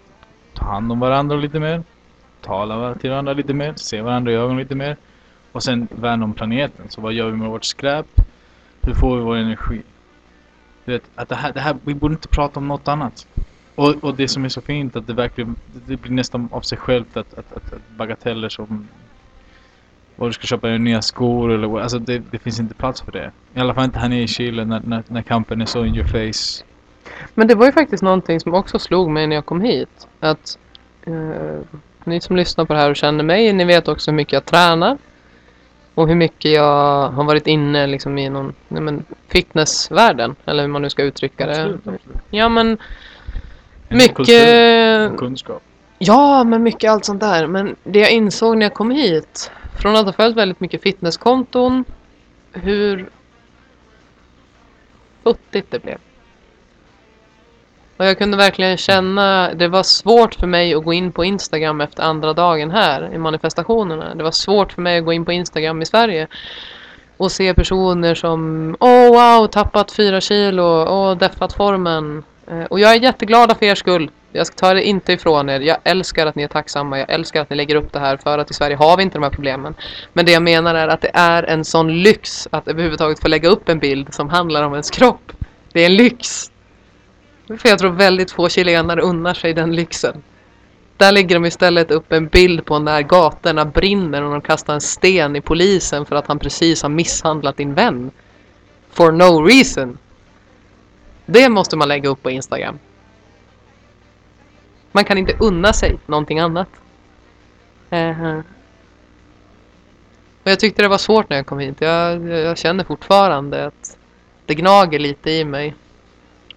ta hand om varandra lite mer. Tala till varandra lite mer, se varandra i ögonen lite mer. Och sen värna om planeten. Så vad gör vi med vårt skräp? Hur får vi vår energi? Du vet, att det här, det här, vi borde inte prata om något annat. Och, och det som är så fint att det verkligen, det blir nästan av sig självt att, att, att, att bagateller som vad du ska köpa dig nya skor eller alltså det, det finns inte plats för det. I alla fall inte här nere i Chile när, när, när kampen är så in your face. Men det var ju faktiskt någonting som också slog mig när jag kom hit. Att eh, ni som lyssnar på det här och känner mig, ni vet också hur mycket jag tränar. Och hur mycket jag har varit inne liksom i någon nej men, fitnessvärlden. Eller hur man nu ska uttrycka det. Absolut, absolut. Ja men En mycket... kultur och kunskap. Ja, men mycket allt sånt där. Men det jag insåg när jag kom hit, från att ha följt väldigt mycket fitnesskonton, hur futtigt det blev. Och jag kunde verkligen känna, det var svårt för mig att gå in på Instagram efter andra dagen här i manifestationerna. Det var svårt för mig att gå in på Instagram i Sverige och se personer som Åh wow, tappat fyra kilo, åh deffat formen. Eh, och jag är jätteglad för er skull. Jag ska ta det inte ifrån er. Jag älskar att ni är tacksamma. Jag älskar att ni lägger upp det här för att i Sverige har vi inte de här problemen. Men det jag menar är att det är en sån lyx att överhuvudtaget få lägga upp en bild som handlar om ens kropp. Det är en lyx. För jag tror väldigt få chilenare unnar sig den lyxen. Där lägger de istället upp en bild på när gatorna brinner och de kastar en sten i polisen för att han precis har misshandlat din vän. For no reason. Det måste man lägga upp på Instagram. Man kan inte unna sig någonting annat. Eh, Och jag tyckte det var svårt när jag kom hit. Jag, jag känner fortfarande att det gnager lite i mig.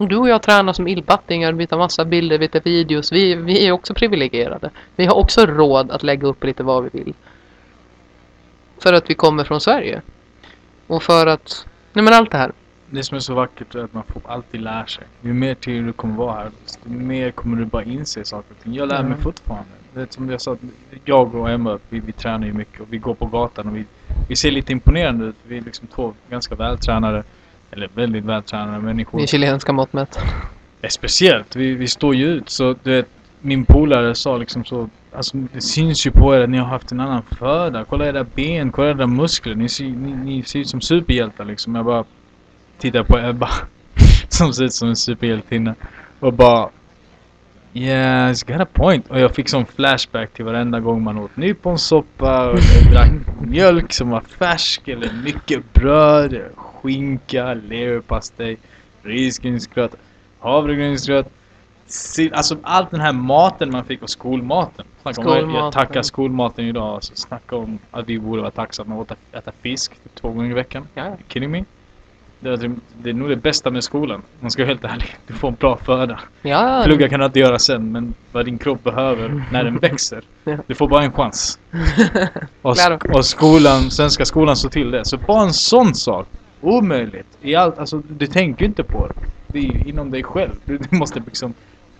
Du och jag tränar som illbattingar, vi tar massa bilder, vi tar videos. Vi, vi är också privilegierade. Vi har också råd att lägga upp lite vad vi vill. För att vi kommer från Sverige. Och för att... Nej men allt det här. Det som är så vackert är att man får alltid lära sig. Ju mer tid du kommer vara här, desto mer kommer du bara inse saker och ting. Jag lär mig Mm. fortfarande. Det är som jag sa, jag och Emma, vi, vi tränar ju mycket och vi går på gatan och vi, vi ser lite imponerande ut. Vi är liksom två ganska vältränade, eller väldigt vältränade människor. I chilenska mått mätt. Ja, speciellt, vi, vi står ju ut. Så du vet, min polare sa liksom så, alltså det syns ju på er att ni har haft en annan föda. Kolla era ben, kolla era muskler. Ni ser, ni, ni ser ut som superhjältar liksom. Jag bara tittar på Ebba (laughs) som ser ut som en superhjältinna och bara Yeah, he's got a point. Och jag fick sån flashback till varenda gång man åt nyponsoppa och drack mjölk som var färsk eller mycket bröd, skinka, leverpastej, risgrynsgröt, havregrynsgröt. Alltså allt den här maten man fick och skolmaten. Snacka om, jag, Skolmaten. tackar skolmaten idag. Alltså, snacka om att vi borde vara tacksamma att äta, äta fisk två gånger i veckan. Ja. You kidding me? Det är, det är nog det bästa med skolan. Man ska vara helt ärlig. Du får en bra föda. Ja, Plugga kan du inte göra sen, men vad din kropp behöver när den växer. (laughs) Ja. Du får bara en chans. (laughs) Och, Claro. och skolan, svenska skolan så till det. Så bara en sån sak. Omöjligt. I allt, alltså, du tänker ju inte på det. Det är ju inom dig själv. Du, du måste liksom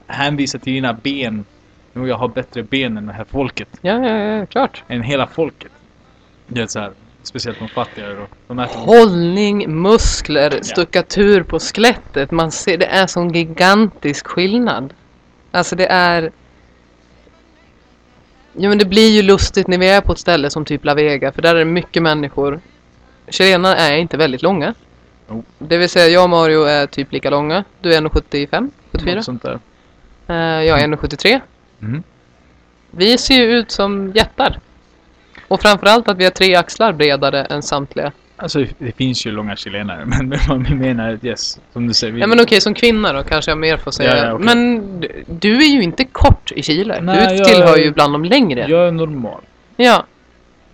hänvisa till dina ben. Nu jag har bättre ben än det här folket. ja, ja, ja, klart. Än hela folket. Det är så här. Speciellt de fattigare då. De äter Hållning, muskler, stuckatur på skelettet. Man ser, det är sån gigantisk skillnad. Alltså det är... Ja men det blir ju lustigt när vi är på ett ställe som typ La Vega, för där är det mycket människor. Chilenarna är inte väldigt långa. Jo. Det vill säga jag och Mario är typ lika långa. Du är 1,75? 74? något sånt där. Eh, jag är 1,73. Mhm. Vi ser ju ut som jättar. Och framförallt att vi har tre axlar bredare än samtliga. Alltså det finns ju långa chilenare (laughs) men vad vi menar yes, som du säger. Vi, Ja men okej, som kvinna då kanske jag mer får säga. Ja, ja, okej. Men du- är ju inte kort i Chile. Nej, du jag- tillhör ju bland de längre. Jag är normal. Ja,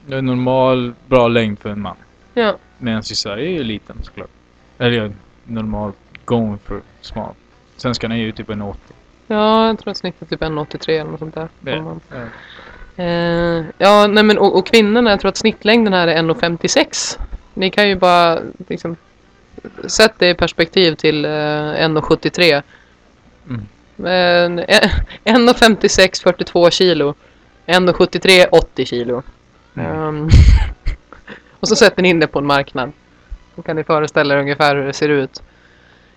Det är normal, bra längd för en man. Ja. Medan i Sverige är ju liten såklart. Eller ja, normal gång för smal. Svenskarna är ju typ en 80. Ja, jag tror att snittet är typ 1,83 eller något sånt där. Ja. Ja. Eh, ja, nej men och, och kvinnorna, jag tror att snittlängden här är 1,56. Ni kan ju bara liksom Sätt det i perspektiv till eh, 1,73. Mm. Men eh, (laughs) 1,56 42 kilo. 1,73 80 kilo. Mm. Ehm, (laughs) och så sätter ni in det på en marknad. Då kan ni föreställa er ungefär hur det ser ut.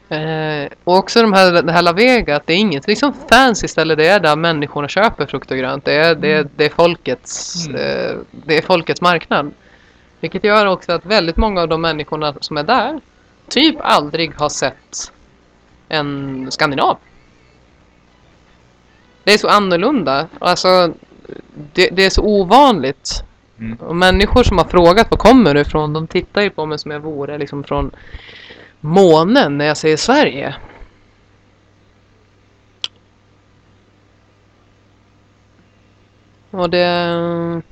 Eh, och också de här, det här La Vega, att det är inget liksom fancy ställe. Det är där människorna köper frukt och grönt. Det är, det är, det är, folkets, Mm. eh, det är folkets marknad. Vilket gör också att väldigt många av de människorna som är där typ aldrig har sett en skandinav. Det är så annorlunda. Alltså, det, det är så ovanligt. Mm. Och människor som har frågat var kommer du ifrån, de tittar ju på mig som jag vore liksom från månen när jag säger Sverige. Och det...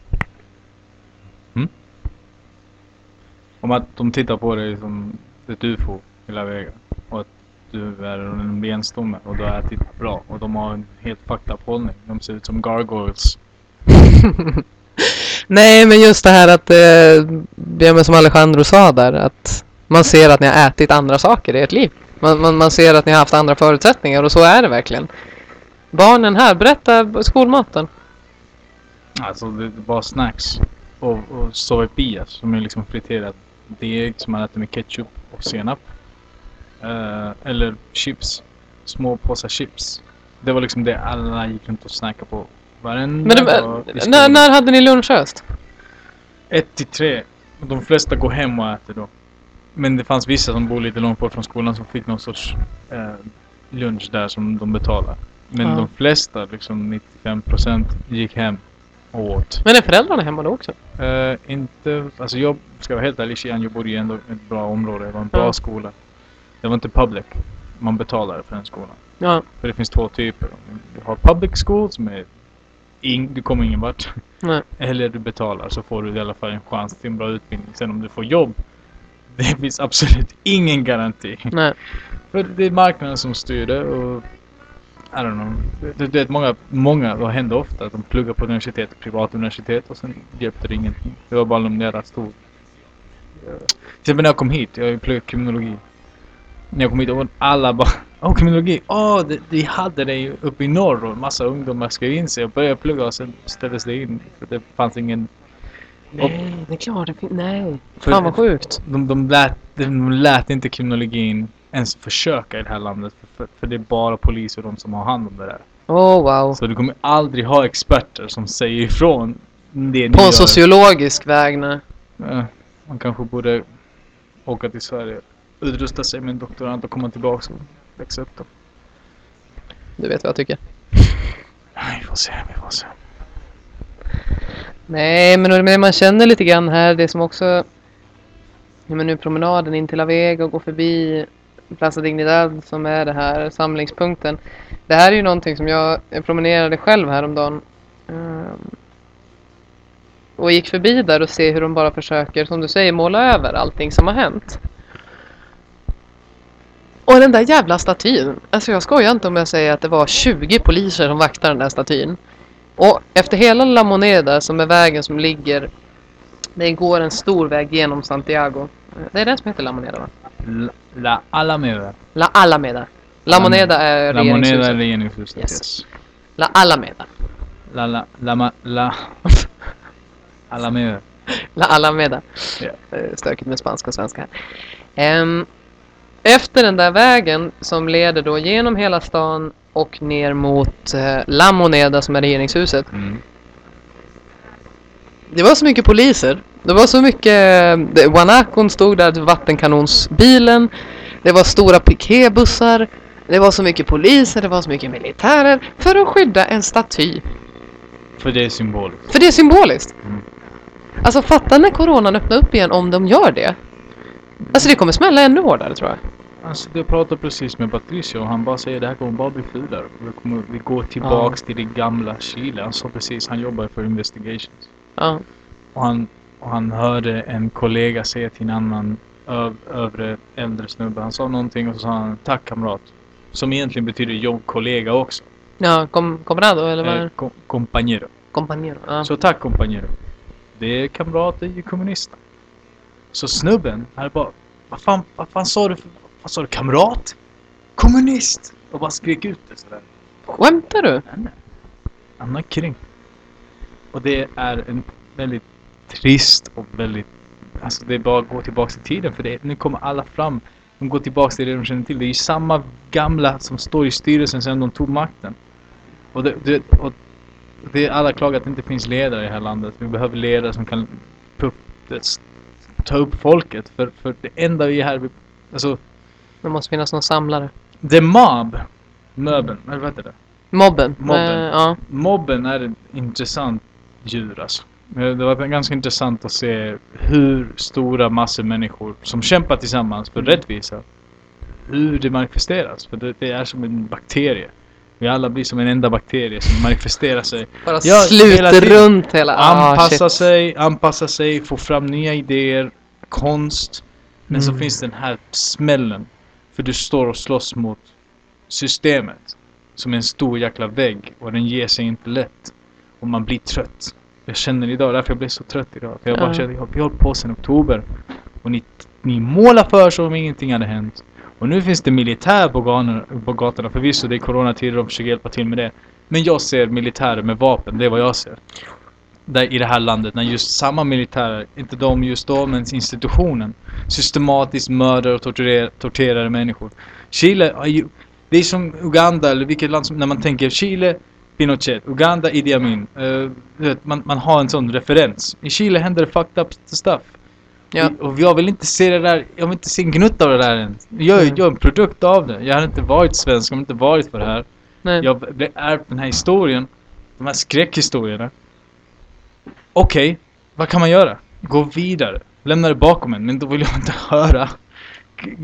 Om att de tittar på dig som ett ufo hela vägen. Och att du är en benstomme och du har ätit bra. Och de har en helt fucked up hållning. De ser ut som gargoyles. (laughs) Nej, men just det här att, eh, ja, men som Alejandro sa där, att man ser att ni har ätit andra saker i ert liv. Man, man, man ser att ni har haft andra förutsättningar och så är det verkligen. Barnen här, berätta skolmaten. Alltså det är bara snacks. Och, och sovepias som är liksom friterad deg som man äter med ketchup och senap. Eh, eller chips. Små påsar chips. Det var liksom det alla gick runt och snackade på. Varenda Men det, när, när hade ni lunchrast? Ett till tre. Och De flesta går hem och äter då. Men det fanns vissa som bor lite långt bort från skolan som fick någon sorts eh, lunch där som de betalar. Men Ja. de flesta, liksom 95% gick hem och åt. Men är föräldrarna hemma då också? Eh, inte, alltså jag ska vara helt ärlig, Xi'an, jag bodde i ändå ett bra område. Det var en bra Ja. skola. Det var inte public. Man betalade för den skolan. Ja, För det finns två typer. Du har public school som är ing, du kommer ingen vart. nej. (laughs) Eller du betalar så får du i alla fall en chans till en bra utbildning. Sen om du får jobb. (laughs) Det finns absolut ingen garanti. nej. (laughs) För det är marknaden som styr det och I don't know. Det, det, det, många, många, vad händer ofta? Att de pluggar på universitet, privat universitet och sen hjälpte det ingenting. Det var bara de där stor. Till exempel när jag kom hit, jag har ju pluggat kriminologi. När jag kom hit, och alla bara Åh, kriminologi! Åh, det, vi hade det ju uppe i norr och massa ungdomar skrev in sig och började plugga och sen ställdes det in. För det fanns ingen... Nej, det är klart. Det fin- nej. För- Fan vad sjukt. De, de, lät, de lät inte kriminologin ens försöka i det här landet. För, för det är bara polis och de som har hand om det där. Oh wow. Så du kommer aldrig ha experter som säger ifrån det På en sociologisk väg, nej. Man kanske borde åka till Sverige, utrusta sig med en doktorand och komma tillbaka och växa upp då. Du vet vad jag tycker. Nej, Vi får se, vi får se. Nej, men det man känner lite grann här, det som också... Ja, men nu promenaden in till La Vega och gå förbi Plaza Dignidad som är det här samlingspunkten. Det här är ju någonting som jag, jag promenerade själv häromdagen. Um, och gick förbi där och se hur de bara försöker, som du säger, måla över allting som har hänt. Och den där jävla statyn. Alltså jag skojar inte om jag säger att det var 20 poliser som vaktar den där statyn. Och efter hela La Moneda som är vägen som ligger Det går en stor väg genom Santiago. Det är den som heter La Moneda va? La, la Alameda. La Alameda. La Moneda är La Moneda är regeringshuset. regeringshuset. Yes. Yes. La Alameda. La, la, la, ma, la. (laughs) Alameda. La Alameda. Eh, Stökigt med spanska och svenska här. Efter den där vägen som leder då genom hela stan och ner mot eh, La Moneda som är regeringshuset. Mm. Det var så mycket poliser. Det var så mycket... det- Wanakon stod där, vattenkanonsbilen. Det var stora piketbussar. Det var så mycket poliser, det var så mycket militärer för att skydda en staty. För det är symboliskt. För det är symboliskt. Mm. Alltså fatta när coronan öppnar upp igen om de gör det. Alltså det kommer smälla ännu hårdare tror jag. Alltså jag pratade precis med Patricio och han bara säger det här kommer bara bli fulare. Vi, kommer, vi går tillbaks till det gamla Chile. Han sa precis, han jobbar för Investigations. Ja. Och han, och han hörde en kollega säga till en annan öv, övre äldre snubbe. Han sa någonting och så sa han tack kamrat. Som egentligen betyder jobbkollega också. Ja, com comrado eller vad Eh, det? co- compañero. Compañero. Ja. Så tack compañero. Det är kamrater i kommunisterna. Så snubben hade bara vad fan, vad fan sa du? För, vad sa du? Kamrat? Kommunist! Och bara skrek ut det sådär. Skämtar du? Nej. Han är kring. Och det är en väldigt trist och väldigt... Alltså det är bara att gå tillbaka i tiden för det. Nu kommer alla fram. De går tillbaka till det de känner till. Det är ju samma gamla som står i styrelsen sedan de tog makten. Och det, det, och det är alla klagar att det inte finns ledare i det här landet. Vi behöver ledare som kan ta upp, folket. För, för det enda vi är här... vi- Alltså, Det måste finnas någon samlare. the mob. Möbeln, eller vad heter det? Mobben. Mobben. Eh, ja. Mobben är ett intressant djur alltså. Eh, Det var ganska intressant att se hur stora massor människor som kämpar tillsammans för rättvisa. Hur det manifesteras. För det, det är som en bakterie. Vi alla blir som en enda bakterie som manifesterar sig. Bara Ja, hela sluter tiden. runt hela... Ah, Anpassa shit. sig, anpassa sig, få fram nya idéer, konst. Men så Mm. finns den här smällen. För du står och slåss mot systemet. Som en stor jäkla vägg och den ger sig inte lätt. Och man blir trött. Jag känner idag, därför jag blev så trött idag. För jag bara Ja. känner, jag har hållit på sedan oktober. Och ni, ni målar för som om ingenting hade hänt. Och nu finns det militär på gatorna, på gatorna. Förvisso det är coronatider och de försöker hjälpa till med det. Men jag ser militärer med vapen, det är vad jag ser. Där, I det här landet, när just samma militärer, inte de just då, men institutionen, systematiskt mördar och torturerar, torterar människor. Chile ju, det är som Uganda eller vilket land som, när man tänker Chile, Pinochet, Uganda, Idi Amin. Uh, du vet, man, man har en sån referens. I Chile händer det fucked up stuff. Ja. Och jag vill inte se det där, jag vill inte se en gnutt av det där än. Jag, är en produkt av det. Jag hade inte varit svensk om jag inte varit för det här. Nej. Jag blev ärvt den här historien. De här skräckhistorierna. Okej, vad kan man göra? Gå vidare. Lämna det bakom en. Men då vill jag inte (laughs) höra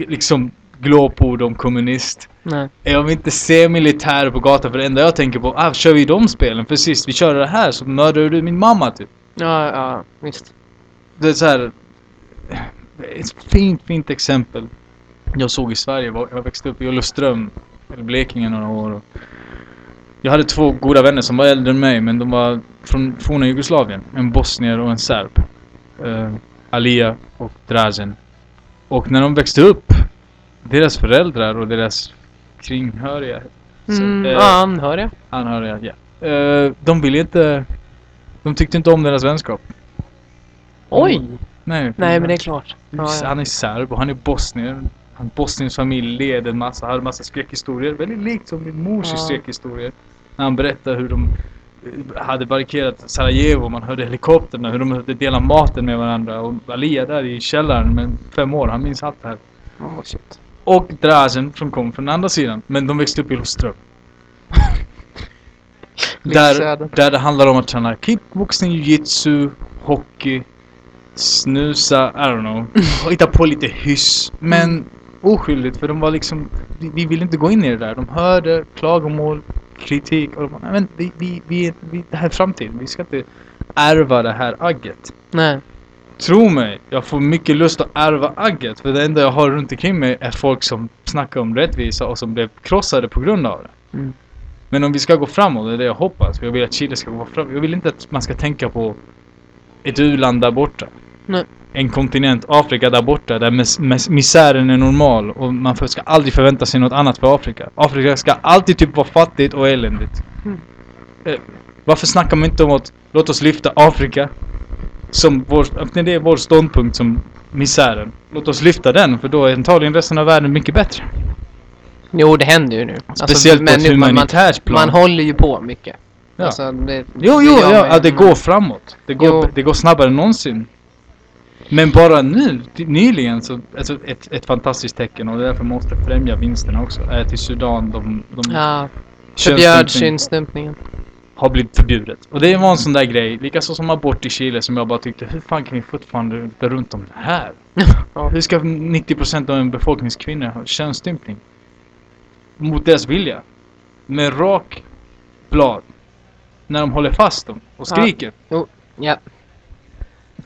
liksom glåpord om kommunist. Nej. Jag vill inte se militärer på gatan för det enda jag tänker på, ah, kör vi de spelen? För sist vi körde det här så mördade du min mamma typ. Ja, ja, visst. Det är så här. Ett fint, fint exempel. Jag såg i Sverige, jag växte upp i Olofström, eller Blekinge några år. Jag hade två goda vänner som var äldre än mig, men de var från forna Jugoslavien. En bosnier och en serb. Uh, Alia och Drazen. Och när de växte upp, deras föräldrar och deras kringhöriga så, Mm, eh, ja, anhöriga. anhöriga, ja. Eh, de ville inte... De tyckte inte om deras vänskap. Oj! Nej, Nej, men det är klart. Han är serb och han är bosnier. Han Bosniens familj led en massa, hade en massa skräckhistorier. Väldigt likt som min mors Ja. skräckhistorier. När han berättar hur de eh, hade barrikerat Sarajevo, man hörde helikopterna, hur de hade delat maten med varandra. Och Alia där i källaren med fem år, han minns allt det här. Oh, shit. Och Drazen som kom från andra sidan. Men de växte upp i Olofström. (laughs) där, där det handlar om att träna kickboxning, jujitsu, hockey, snusa, I don't know. (laughs) Och hitta på lite hyss. Men oskyldigt för de var liksom, vi, vi ville inte gå in i det där. De hörde klagomål, kritik och de bara, "Nej, men vi, vi, vi, vi, det här är framtiden. Vi ska inte ärva det här agget. Nej. Tro mig, jag får mycket lust att ärva agget. För det enda jag har runt omkring mig är folk som snackar om rättvisa och som blev krossade på grund av det. Mm. Men om vi ska gå framåt, det är det jag hoppas. Jag vill att Chile ska gå framåt. Jag vill inte att man ska tänka på ett u-land där borta. Nej. En kontinent, Afrika där borta, där mis mis misären är normal. Och man ska aldrig förvänta sig något annat för Afrika. Afrika ska alltid typ vara fattigt och eländigt. Mm. Eh, varför snackar man inte om att låt oss lyfta Afrika som vår, det är vår ståndpunkt som misären. Låt oss lyfta den för då är antagligen resten av världen mycket bättre. Jo, det händer ju nu. Alltså, Speciellt på ett humanitärt plan. man håller ju på mycket. Ja. Alltså, det, Jo, det jo, gör ja, ja, det går framåt. Det går, Jo. det går snabbare än någonsin. Men bara nu, nyligen, så, alltså ett, ett fantastiskt tecken och det är därför man måste främja vinsterna också, är i Sudan de, de Ja, förbjöd könsstympningen. har blivit förbjudet. Och det var en sån där grej, likaså som abort i Chile som jag bara tyckte, hur fan kan vi fortfarande gå runt om det här? (laughs) Ja. Hur ska 90% av en befolkningskvinnor ha könsstympning? Mot deras vilja. Med rak blad. När de håller fast dem och Ja. skriker. Ja,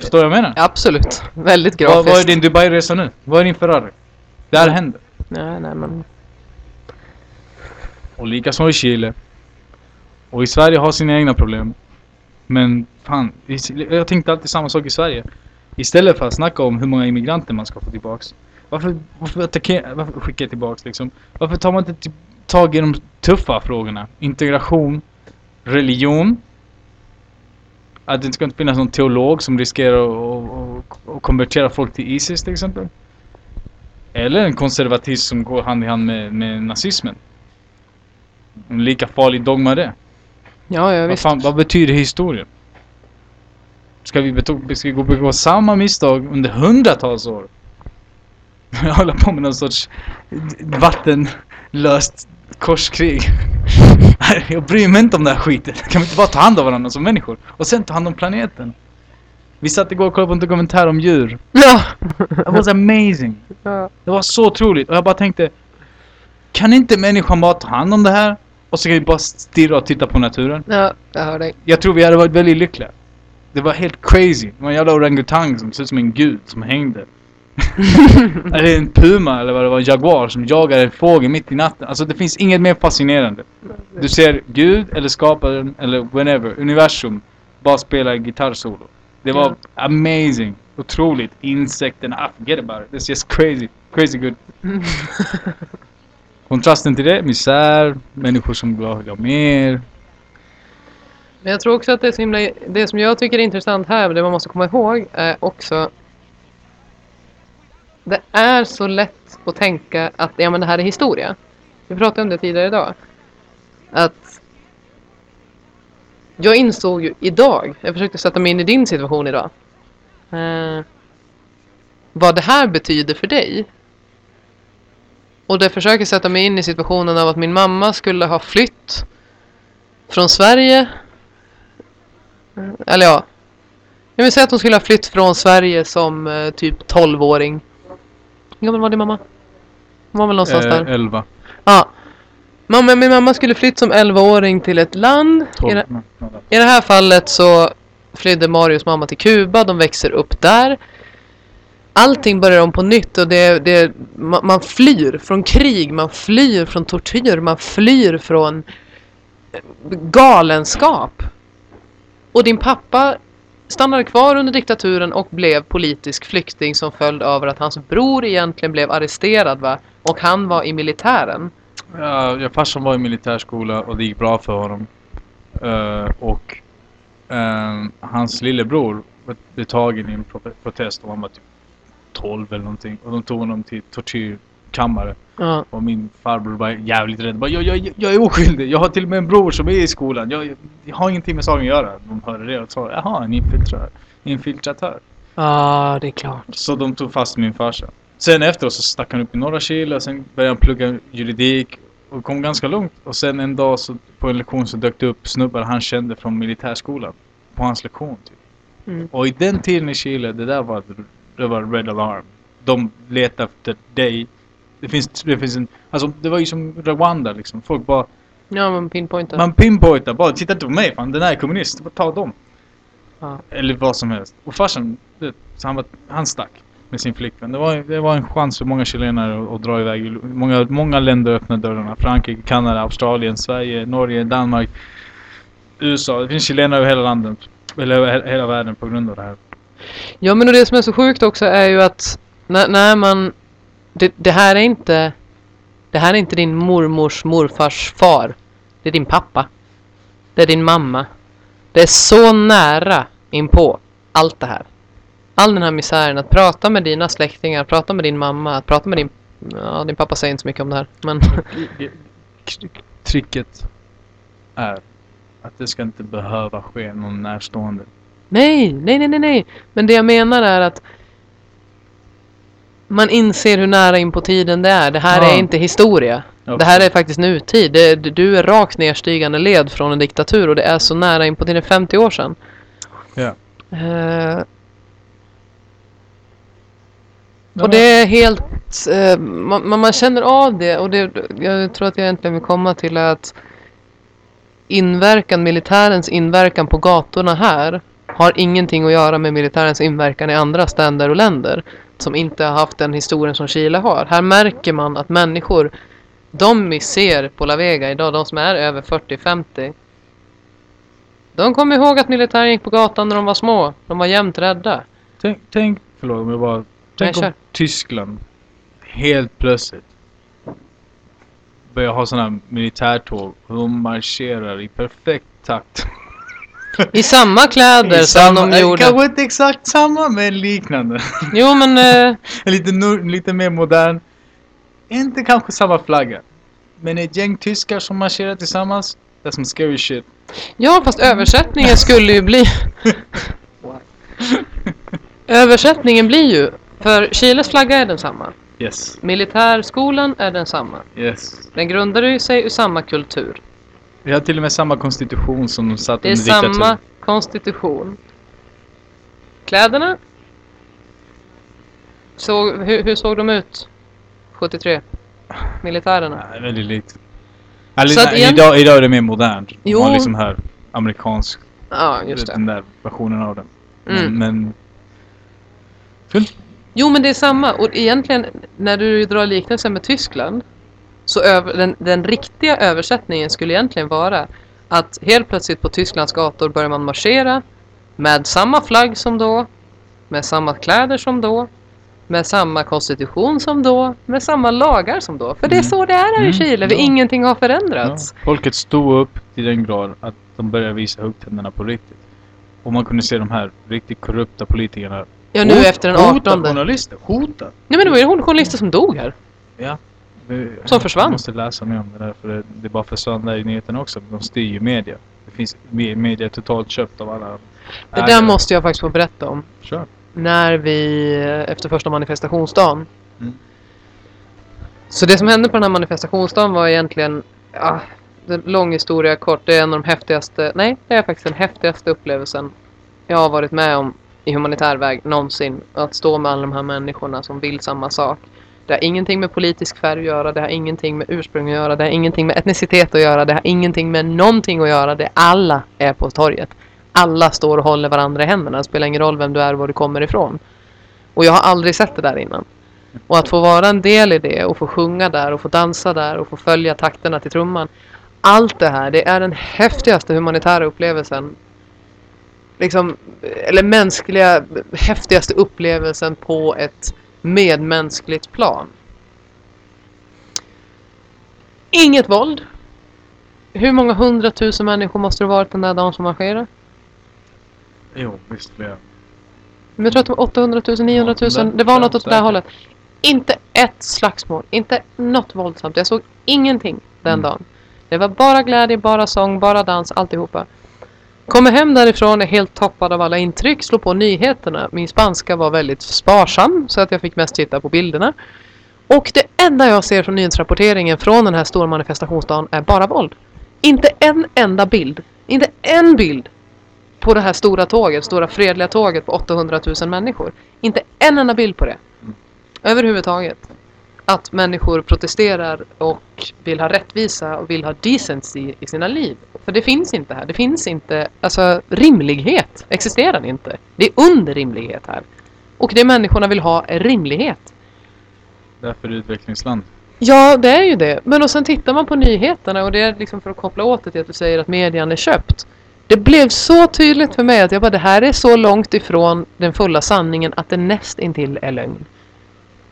Förstår du vad jag menar? Absolut. Väldigt grafiskt. Vad, vad är din Dubai-resa nu? Vad är din Ferrari? Det här händer. Nej, nej men... Och likaså i Chile. Och i Sverige har sina egna problem. Men fan, jag tänkte alltid samma sak i Sverige. Istället för att snacka om hur många immigranter man ska få tillbaks. Varför, varför, attackera, varför skicka tillbaks liksom? Varför tar man inte t- tag i de tuffa frågorna? Integration, religion. Att det inte ska inte finnas någon teolog som riskerar att- konvertera folk till Isis till exempel. Eller en konservatism som går hand i hand med, med nazismen. En lika farlig dogma det. Ja, ja Vad, visst. fan, vad betyder historien? Ska vi, ska vi gå begå samma misstag under hundratals år? (laughs) Hålla på med någon sorts vattenlöst korskrig. (laughs) (laughs) Jag bryr mig inte om den här skiten. Kan vi inte bara ta hand om varandra som människor? Och sen ta hand om planeten? Vi satt igår och kollade på en dokumentär om djur. Ja! It was amazing. (laughs) ja. Det var så otroligt. Och jag bara tänkte, kan inte människan bara ta hand om det här? Och så kan vi bara stirra och titta på naturen? Ja, jag hör dig. Jag tror vi hade varit väldigt lyckliga. Det var helt crazy. Det var en jävla orangutang som ser ut som en gud som hängde. (laughs) eller en puma eller vad det var, en jaguar som jagade en fågel mitt i natten. Alltså det finns inget mer fascinerande. Du ser Gud eller skaparen eller whenever, universum, bara spela gitarrsolo. Det var amazing. Otroligt. Insekterna, ah, forget about it. It's just crazy. Crazy good. (laughs) Kontrasten till det, misär, människor som ha mer. Men jag tror också att det, är så himla, det som jag tycker är intressant här, det man måste komma ihåg, är också det är så lätt att tänka att ja, men det här är historia. Vi pratade om det tidigare idag. Att jag insåg ju idag, jag försökte sätta mig in i din situation idag. Eh, vad det här betyder för dig. Och det försöker sätta mig in i situationen av att min mamma skulle ha flytt från Sverige eller ja. Jag vill säga att hon skulle ha flytt från Sverige som eh, typ 12-åring. Hur gammal var din mamma? Hon var väl någonstans Eh, där. 11, Ja. Mamma, min mamma skulle flytt som 11-åring till ett land. I 12. det. I det här fallet så flydde Marios mamma till Kuba. De växer upp där. Allting börjar om på nytt och det, det, man, man flyr från krig, man flyr från tortyr, man flyr från eh, galenskap. Och din pappa stannade kvar under diktaturen och blev politisk flykting som följd av att hans bror egentligen blev arresterad va? Och han var i militären. Ja, farsan var i militärskola och det gick bra för honom. Uh, och uh, hans lillebror blev tagen i en protest och han var typ 12 eller någonting. Och de tog honom till tortyrkammare. Ja. Och min farbror var jävligt rädd. Bara, jag, jag, jag är oskyldig. Jag har till och med en bror som är i skolan. Jag, jag har ingenting med saken att göra. De hörde det och sa jaha, en infiltratör. infiltratör. Ja, det är klart. Så de tog fast min farsa. Sen efteråt så stack han upp i norra Chile och sen började han plugga juridik och kom ganska långt. Och sen en dag så på en lektion så dök det upp snubbar han kände från militärskolan. På hans lektion typ. Mm. Och i den tiden i Chile, det där var, det var red alarm. De letade efter dig. Det finns, det finns en, alltså det var ju som Rwanda liksom. Folk bara, Ja, men pinpointa. man pinpointar bara, titta inte på mig fan, den här är kommunist, ta dem. Ja. Eller vad som helst. Och farsan, det, så han, var, han stack med sin flickvän. Det var, det var en chans för många chilenare att, att dra iväg. Många, många länder öppnade dörrarna. Frankrike, Kanada, Australien, Sverige, Norge, Danmark, USA. Det finns chilenare över hela landet. Eller över he- hela världen på grund av det här. Ja men och det som är så sjukt också är ju att när, när man det, det här är inte Det här är inte din mormors morfars far Det är din pappa Det är din mamma Det är så nära inpå allt det här All den här misären, att prata med dina släktingar, prata med din mamma, att prata med din Ja, din pappa säger inte så mycket om det här men (laughs) Tricket är att det ska inte behöva ske någon närstående. Nej, nej, nej, nej, nej. Men det jag menar är att man inser hur nära in på tiden det är. Det här Ja. är inte historia. Det här är faktiskt nutid. Det, du är rakt nedstigande led från en diktatur och det är så nära in på tiden 50 år sedan. Ja. Eh, och det är helt... Man, man man känner av det och det, jag tror att jag egentligen vill komma till att inverkan, militärens inverkan på gatorna här har ingenting att göra med militärens inverkan i andra ständer och länder som inte har haft den historien som Chile har. Här märker man att människor, de vi ser på La Vega idag, de som är över 40-50, de kommer ihåg att militären gick på gatan när de var små. De var jämt rädda. Tänk, tänk förlåt om jag bara... Tänk kör. om Tyskland helt plötsligt börjar ha sådana militärtåg och de marscherar i perfekt takt. (laughs) I samma kläder I som samma- de eh, gjorde. Kanske inte exakt samma men liknande. (laughs) Jo men eh, lite, lite mer modern. Inte kanske samma flagga. Men ett gäng tyskar som marscherar tillsammans. That's some scary shit. Ja, fast översättningen skulle ju bli... (laughs) översättningen blir ju... För Chiles flagga är densamma. Yes. Militärskolan är densamma. Yes. Den grundar ju sig ur samma kultur. Vi har till och med samma konstitution som de satt Det är under diktatur. samma konstitution. Kläderna? Så, hur, hur såg de ut 73? Militärerna? Nej, väldigt likt. Eller, Så att nej, igen- idag, idag är det mer modernt. De Jo. har liksom här amerikansk, Ja, just det. den där versionen av den. Mm. Men, men Jo, men det är samma. Och egentligen, när du drar liknelsen med Tyskland, så över, den, den riktiga översättningen skulle egentligen vara att helt plötsligt på Tysklands gator börjar man marschera med samma flagg som då, med samma kläder som då, med samma konstitution som då, med samma lagar som då. För det är Mm. så det är här i Mm, Chile, för ja. ingenting har ja, förändrats. folket stod upp till den grad att de började visa huggtänderna på riktigt. Och man kunde se de här riktigt korrupta politikerna Ja, nu hot- efter den hota 18. journalister. Hota! Nej, men det var ju journalister som dog här. Ja. Som försvann. Jag måste läsa mer om det där för det, det bara försvann där i nyheterna också. De styr ju media. Det finns me- media totalt köpt av alla Det där måste jag faktiskt få berätta om. Kör. när vi efter första manifestationsdagen. Mm. Så det som hände på den här manifestationsdagen var egentligen, ja, lång historia kort, det är en av de häftigaste, nej det är faktiskt den häftigaste upplevelsen jag har varit med om i humanitär väg någonsin. Att stå med alla de här människorna som vill samma sak. Det har ingenting med politisk färg att göra, det har ingenting med ursprung att göra, det har ingenting med etnicitet att göra, det har ingenting med någonting att göra. Det alla är på torget. Alla står och håller varandra i händerna. Det spelar ingen roll vem du är och var du kommer ifrån. Och jag har aldrig sett det där innan. Och att få vara en del i det och få sjunga där och få dansa där och få följa takterna till trumman. Allt det här, det är den häftigaste humanitära upplevelsen. Liksom, eller mänskliga, häftigaste upplevelsen på ett medmänskligt plan. Inget våld. Hur många hundratusen människor måste det varit den där dagen som marscherade? Jo, visst flera. Men jag tror att det var 800 000, 900 000. Ja, Det var något åt det där hållet. Inte ett slagsmål. Inte något våldsamt. Jag såg ingenting den Mm. dagen. Det var bara glädje, bara sång, bara dans, alltihopa. Kommer hem därifrån är helt toppad av alla intryck, slår på nyheterna. Min spanska var väldigt sparsam så att jag fick mest titta på bilderna. Och det enda jag ser från nyhetsrapporteringen från den här stora manifestationsdagen är bara våld. Inte en enda bild. Inte en bild på det här stora tåget, stora fredliga tåget på 800 000 människor. Inte en enda bild på det. Överhuvudtaget. Att människor protesterar och vill ha rättvisa och vill ha decency i sina liv. För det finns inte här. Det finns inte, alltså rimlighet existerar inte. Det är under rimlighet här. Och det människorna vill ha är rimlighet. Därför är det utvecklingsland. Ja, det är ju det. Men och sen tittar man på nyheterna och det är liksom för att koppla åt det till att du säger att median är köpt. Det blev så tydligt för mig att jag bara, det här är så långt ifrån den fulla sanningen att det näst intill är lögn.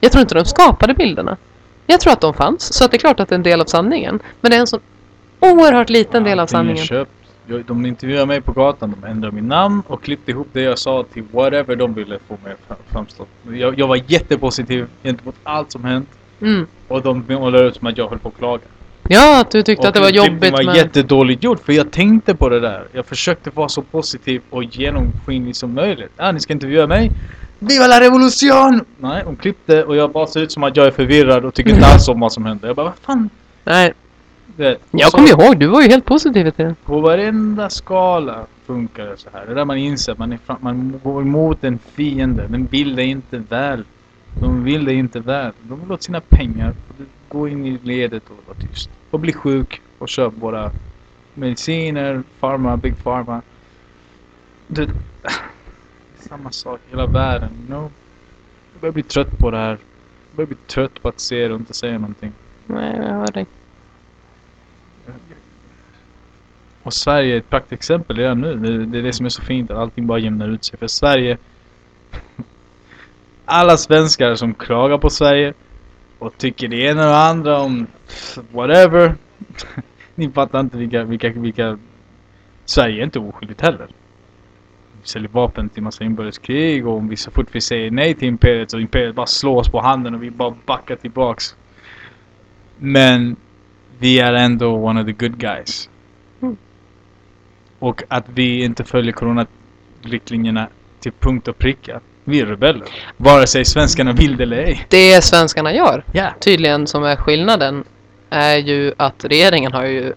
Jag tror inte de skapade bilderna. Jag tror att de fanns, så att det är klart att det är en del av sanningen. Men det är en sån oerhört liten del av sanningen. Köpt. De intervjuade mig på gatan, de ändrade mitt namn och klippte ihop det jag sa till whatever de ville få mig framstå. Jag, jag var jättepositiv gentemot allt som hänt. Mm. Och de målade ut som att jag höll på att klaga. Ja, att du tyckte och att det var jobbigt var med... jättedåligt gjort för jag tänkte på det där. Jag försökte vara så positiv och genomskinlig som möjligt. Ja, ni ska intervjua mig. Viva la revolution! Nej, de klippte och jag bara ser ut som att jag är förvirrad och tycker (laughs) inte alls om vad som händer. Jag bara, vad fan? Nej, vet, jag kommer ihåg, du var ju helt positiv till det. På varenda skala funkar det så här. Det är där man inser att man, är fram, man går emot en fiende. Den vill dig inte väl. De vill dig inte väl. De vill åt sina pengar. Gå in i ledet och vara tyst. Och bli sjuk och köp våra mediciner, pharma, big pharma. det, (sighs) samma sak hela världen. You know? Jag börjar bli trött på det här. Jag börjar bli trött på att se det och inte säga någonting. Nej, jag hör dig. Och Sverige är ett praktexempel redan nu. Det, det är det som är så fint att allting bara jämnar ut sig. För Sverige... Alla svenskar som klagar på Sverige och tycker det ena och det andra om whatever. (laughs) Ni fattar inte vilka, vilka, vilka... Sverige är inte oskyldigt heller. Vi säljer vapen till massa inbördeskrig och om vi så fort vi säger nej till imperiet så imperiet bara slår oss på handen och vi bara backar tillbaks. Men vi är ändå one of the good guys. Mm. Och att vi inte följer coronariktlinjerna till punkt och pricka. Vi är rebeller. Vare sig svenskarna vill det eller ej. Det svenskarna gör, Ja. tydligen som är skillnaden, är ju att regeringen har ju...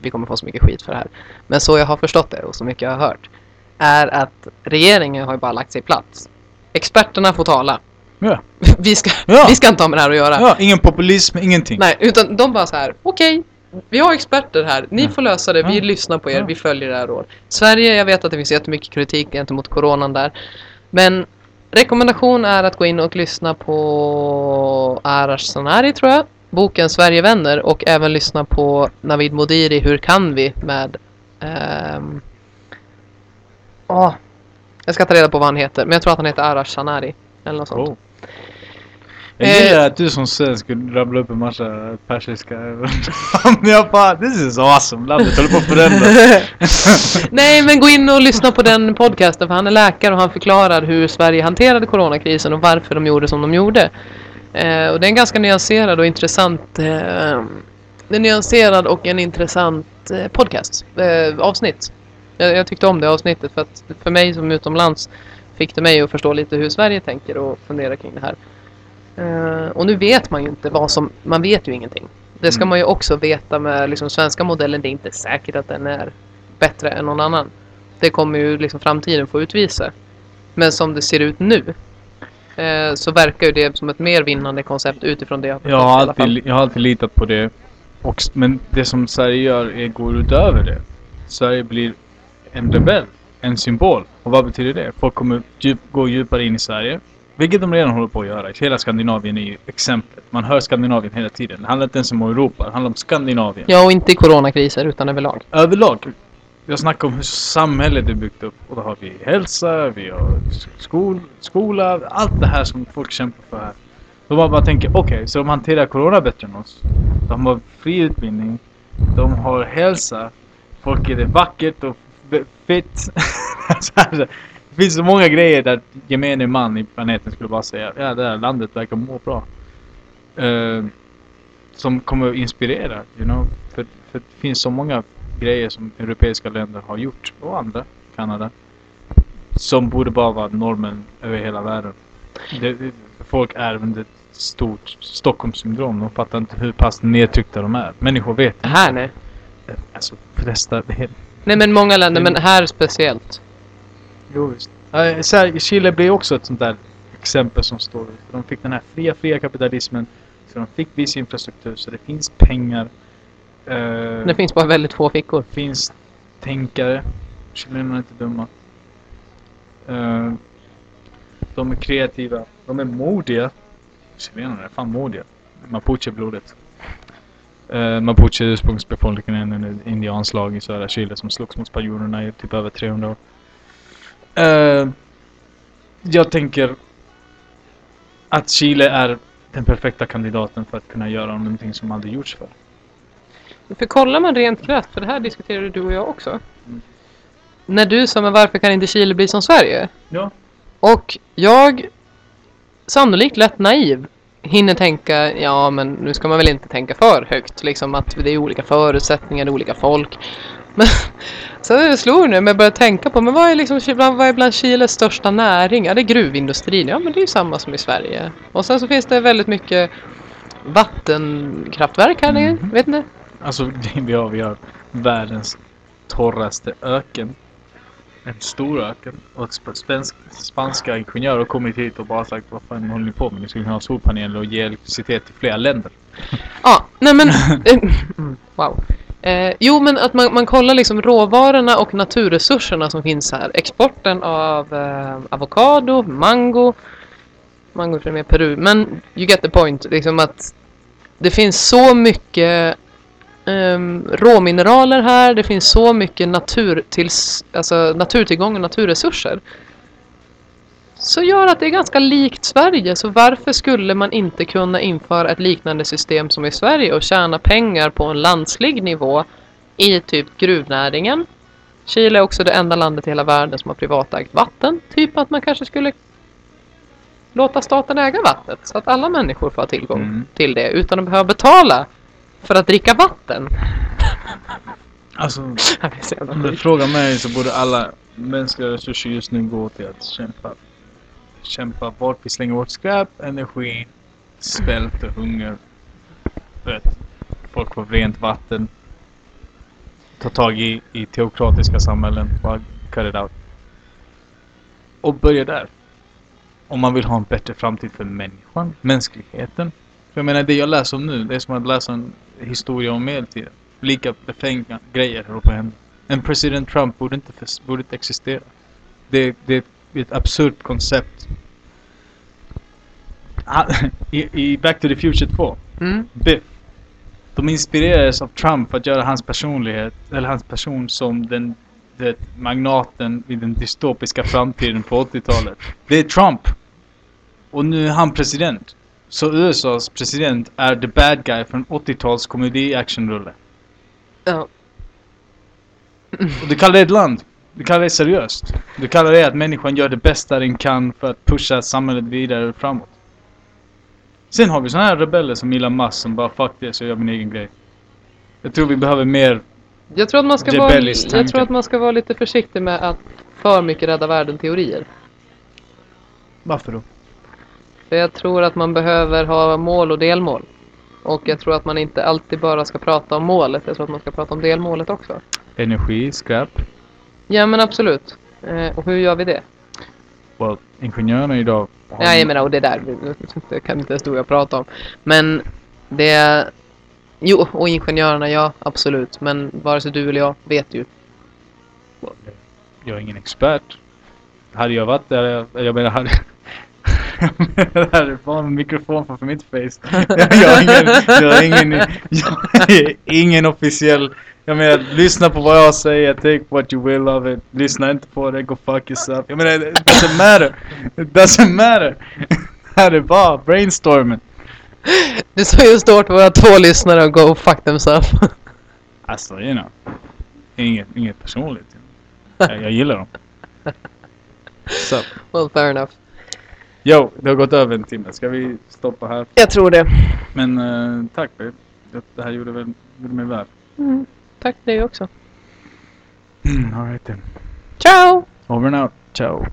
Vi kommer få så mycket skit för det här. Men så jag har förstått det och så mycket jag har hört. Är att regeringen har ju bara lagt sig plats. Experterna får tala. Ja. (laughs) Vi ska, Ja. vi ska inte ha med det här att göra. ja, ingen populism, ingenting. Nej, utan de bara så här, okej, vi har experter här, ni Ja. får lösa det, vi lyssnar på er, vi följer era råd. Sverige, jag vet att det finns jättemycket kritik gentemot coronan där. Men rekommendation är att gå in och lyssna på Arash Sanari tror jag, boken Sverigevänner och även lyssna på Navid Modiri, Hur kan vi? med ehm, åh, jag ska ta reda på vad han heter, men jag tror att han heter Arash Sanari. Eller något sånt. Oh. Jag Eh. gillar att du som svensk skulle rabbla upp en massa persiska. Jag bara, this is awesome. Landet håller på att förändras. (laughs) Nej, men gå in och lyssna på den podcasten för han är läkare och han förklarar hur Sverige hanterade coronakrisen och varför de gjorde som de gjorde. Eh, och det är en ganska nyanserad och intressant eh, en nyanserad och en intressant eh, podcast, eh, avsnitt. Jag, jag tyckte om det avsnittet för att för mig som utomlands fick det mig att förstå lite hur Sverige tänker och fundera kring det här. Eh, och nu vet man ju inte vad som, man vet ju ingenting. Det ska Mm. man ju också veta med liksom svenska modellen, det är inte säkert att den är bättre än någon annan. Det kommer ju liksom framtiden få utvisa. Men som det ser ut nu eh, så verkar ju det som ett mer vinnande koncept utifrån det jag Jag har, alla fall. alltid, jag har alltid litat på det. Och, men det som Sverige gör är, går utöver det. Sverige blir en rebell. En symbol. Och vad betyder det? Folk kommer djup, gå djupare in i Sverige. Vilket de redan håller på att göra. Hela Skandinavien är ju exemplet. Man hör Skandinavien hela tiden. Det handlar inte ens om Europa. Det handlar om Skandinavien. Ja, och inte i coronakriser utan överlag. överlag. Jag snackar om hur samhället är byggt upp. Och då har vi hälsa, vi har skol, skola, allt det här som folk kämpar för här. Då man bara tänker, okej, så de hanterar corona bättre än oss. De har fri utbildning, de har hälsa, folk är det vackert och fett. (laughs) Det finns så många grejer där gemene man i planeten skulle bara säga, ja det här landet verkar må bra. Eh, som kommer att inspirera, you know. För, för det finns så många grejer som europeiska länder har gjort, och andra, Kanada, som borde bara vara normen över hela världen. Det, det, folk är under ett stort Stockholmssyndrom. De fattar inte hur pass nedtryckta de är. Människor vet inte. Här nej. Alltså, flesta... Det är, Nej men många länder, Mm. men här speciellt. jo, visst. Här, Chile blir också ett sånt där exempel som står ut. De fick den här fria, fria kapitalismen. Så de fick viss infrastruktur, så det finns pengar. Eh, Det finns bara väldigt få fickor. finns tänkare. Chilenerna är inte dumma. Eh, de är kreativa. De är modiga. Chilenerna är fan modiga. Mapuche-blodet. Uh, Mapuche ursprungsbefolkningen under indianslag i södra Chile som slogs mot spanjorerna i typ över 300 år. Eh, jag tänker att Chile är den perfekta kandidaten för att kunna göra någonting som aldrig gjorts förr. För kollar man rent krasst, för det här diskuterade du och jag också. Mm. När du sa men varför kan inte Chile bli som Sverige? Ja. Och jag, sannolikt lätt naiv, hinner tänka, ja men nu ska man väl inte tänka för högt, liksom att det är olika förutsättningar, det är olika folk. (laughs) Men så det slog nu, men jag började tänka på, men vad är liksom, vad är bland Chiles största näring? Ja det är gruvindustrin, ja men det är ju samma som i Sverige. Och sen så finns det väldigt mycket vattenkraftverk här nere, Mhm. vet inte? Alltså (laughs) vi har, vi har världens torraste öken. En stor öken. Och sp- spansk, spanska ingenjörer har kommit hit och bara sagt vad fan håller ni på med? Ni skulle kunna ha solpaneler och ge elektricitet till flera länder. (laughs) Ja, nej men... Eh, wow. Eh, jo, men att man, man kollar liksom råvarorna och naturresurserna som finns här. Exporten av eh, avokado, mango. Mango är mer Peru, men you get the point. Liksom att det finns så mycket ehm, råmineraler här. Det finns så mycket naturtills, alltså naturtillgång och naturresurser. Så gör att det är ganska likt Sverige. Så varför skulle man inte kunna införa ett liknande system som i Sverige och tjäna pengar på en landslig nivå i typ gruvnäringen? Chile är också det enda landet i hela världen som har privatägt vatten. Typ att man kanske skulle låta staten äga vattnet så att alla människor får ha tillgång Mm. till det utan att behöva betala för att dricka vatten. Alltså, (laughs) om du frågar mig så borde alla mänskliga resurser just nu gå till att kämpa. Kämpa bort vi slänger bort skräp, energi, svält och hunger. För att folk får rent vatten. Ta tag i, i teokratiska samhällen. Bara cut it out. Och börja där. Om man vill ha en bättre framtid för människan, mänskligheten. För jag menar det jag läser om nu, det är som att läsa en historia om medeltiden. Lika befängda grejer håller på att hända. En president Trump borde inte, borde inte existera. Det, det är ett absurt koncept. Han- (laughs) I, I Back to the Future 2, Mm. Biff. De inspirerades av Trump att göra hans personlighet, eller hans person som den, det magnaten i den dystopiska framtiden på 80-talet. Det är Trump! Och nu är han president. Så USAs president är the bad guy från 80-tals komedi-actionrulle. Ja. Och du kallar det ett land. Du kallar det seriöst. Du kallar det att människan gör det bästa den kan för att pusha samhället vidare framåt. Sen har vi såna här rebeller som Elon Musk som bara fuck det så jag gör min egen grej. Jag tror vi behöver mer Jag tror, att man ska vara, jag tror att man ska vara lite försiktig med att för mycket rädda världen-teorier. Varför då? För jag tror att man behöver ha mål och delmål. Och jag tror att man inte alltid bara ska prata om målet. Jag tror att man ska prata om delmålet också. Energi, skräp. Ja men absolut. Eh, och hur gör vi det? Well, ingenjörerna idag har Ja, jag menar, och det där, det kan inte ens du och jag prata om. Men det... Jo, och ingenjörerna, ja, absolut. Men vare sig du eller jag vet ju. Jag är ingen expert. Hade jag varit där, jag, jag menar hade... det här är bara en mikrofon framför mitt face. (laughs) Jag har ingen, jag har ingen, jag är ingen officiell... Jag menar, lyssna på vad jag säger, take what you will of it. Lyssna inte på det, go fuck yourself. Jag menar, it doesn't matter. It doesn't matter. Det (laughs) här är bara brainstorming. Det står just till våra två lyssnare och go fuck themselves. (laughs) Alltså, you know. Inget, inget personligt. Jag, jag gillar dem. Så. well, fair enough. Jo, det har gått över en timme. Ska vi stoppa här? Jag tror det. Men eh, tack babe. Det, det här gjorde, väl, gjorde mig värd. Mm. Tack dig också. Mm, Alright then. Ciao! Over and out. Ciao.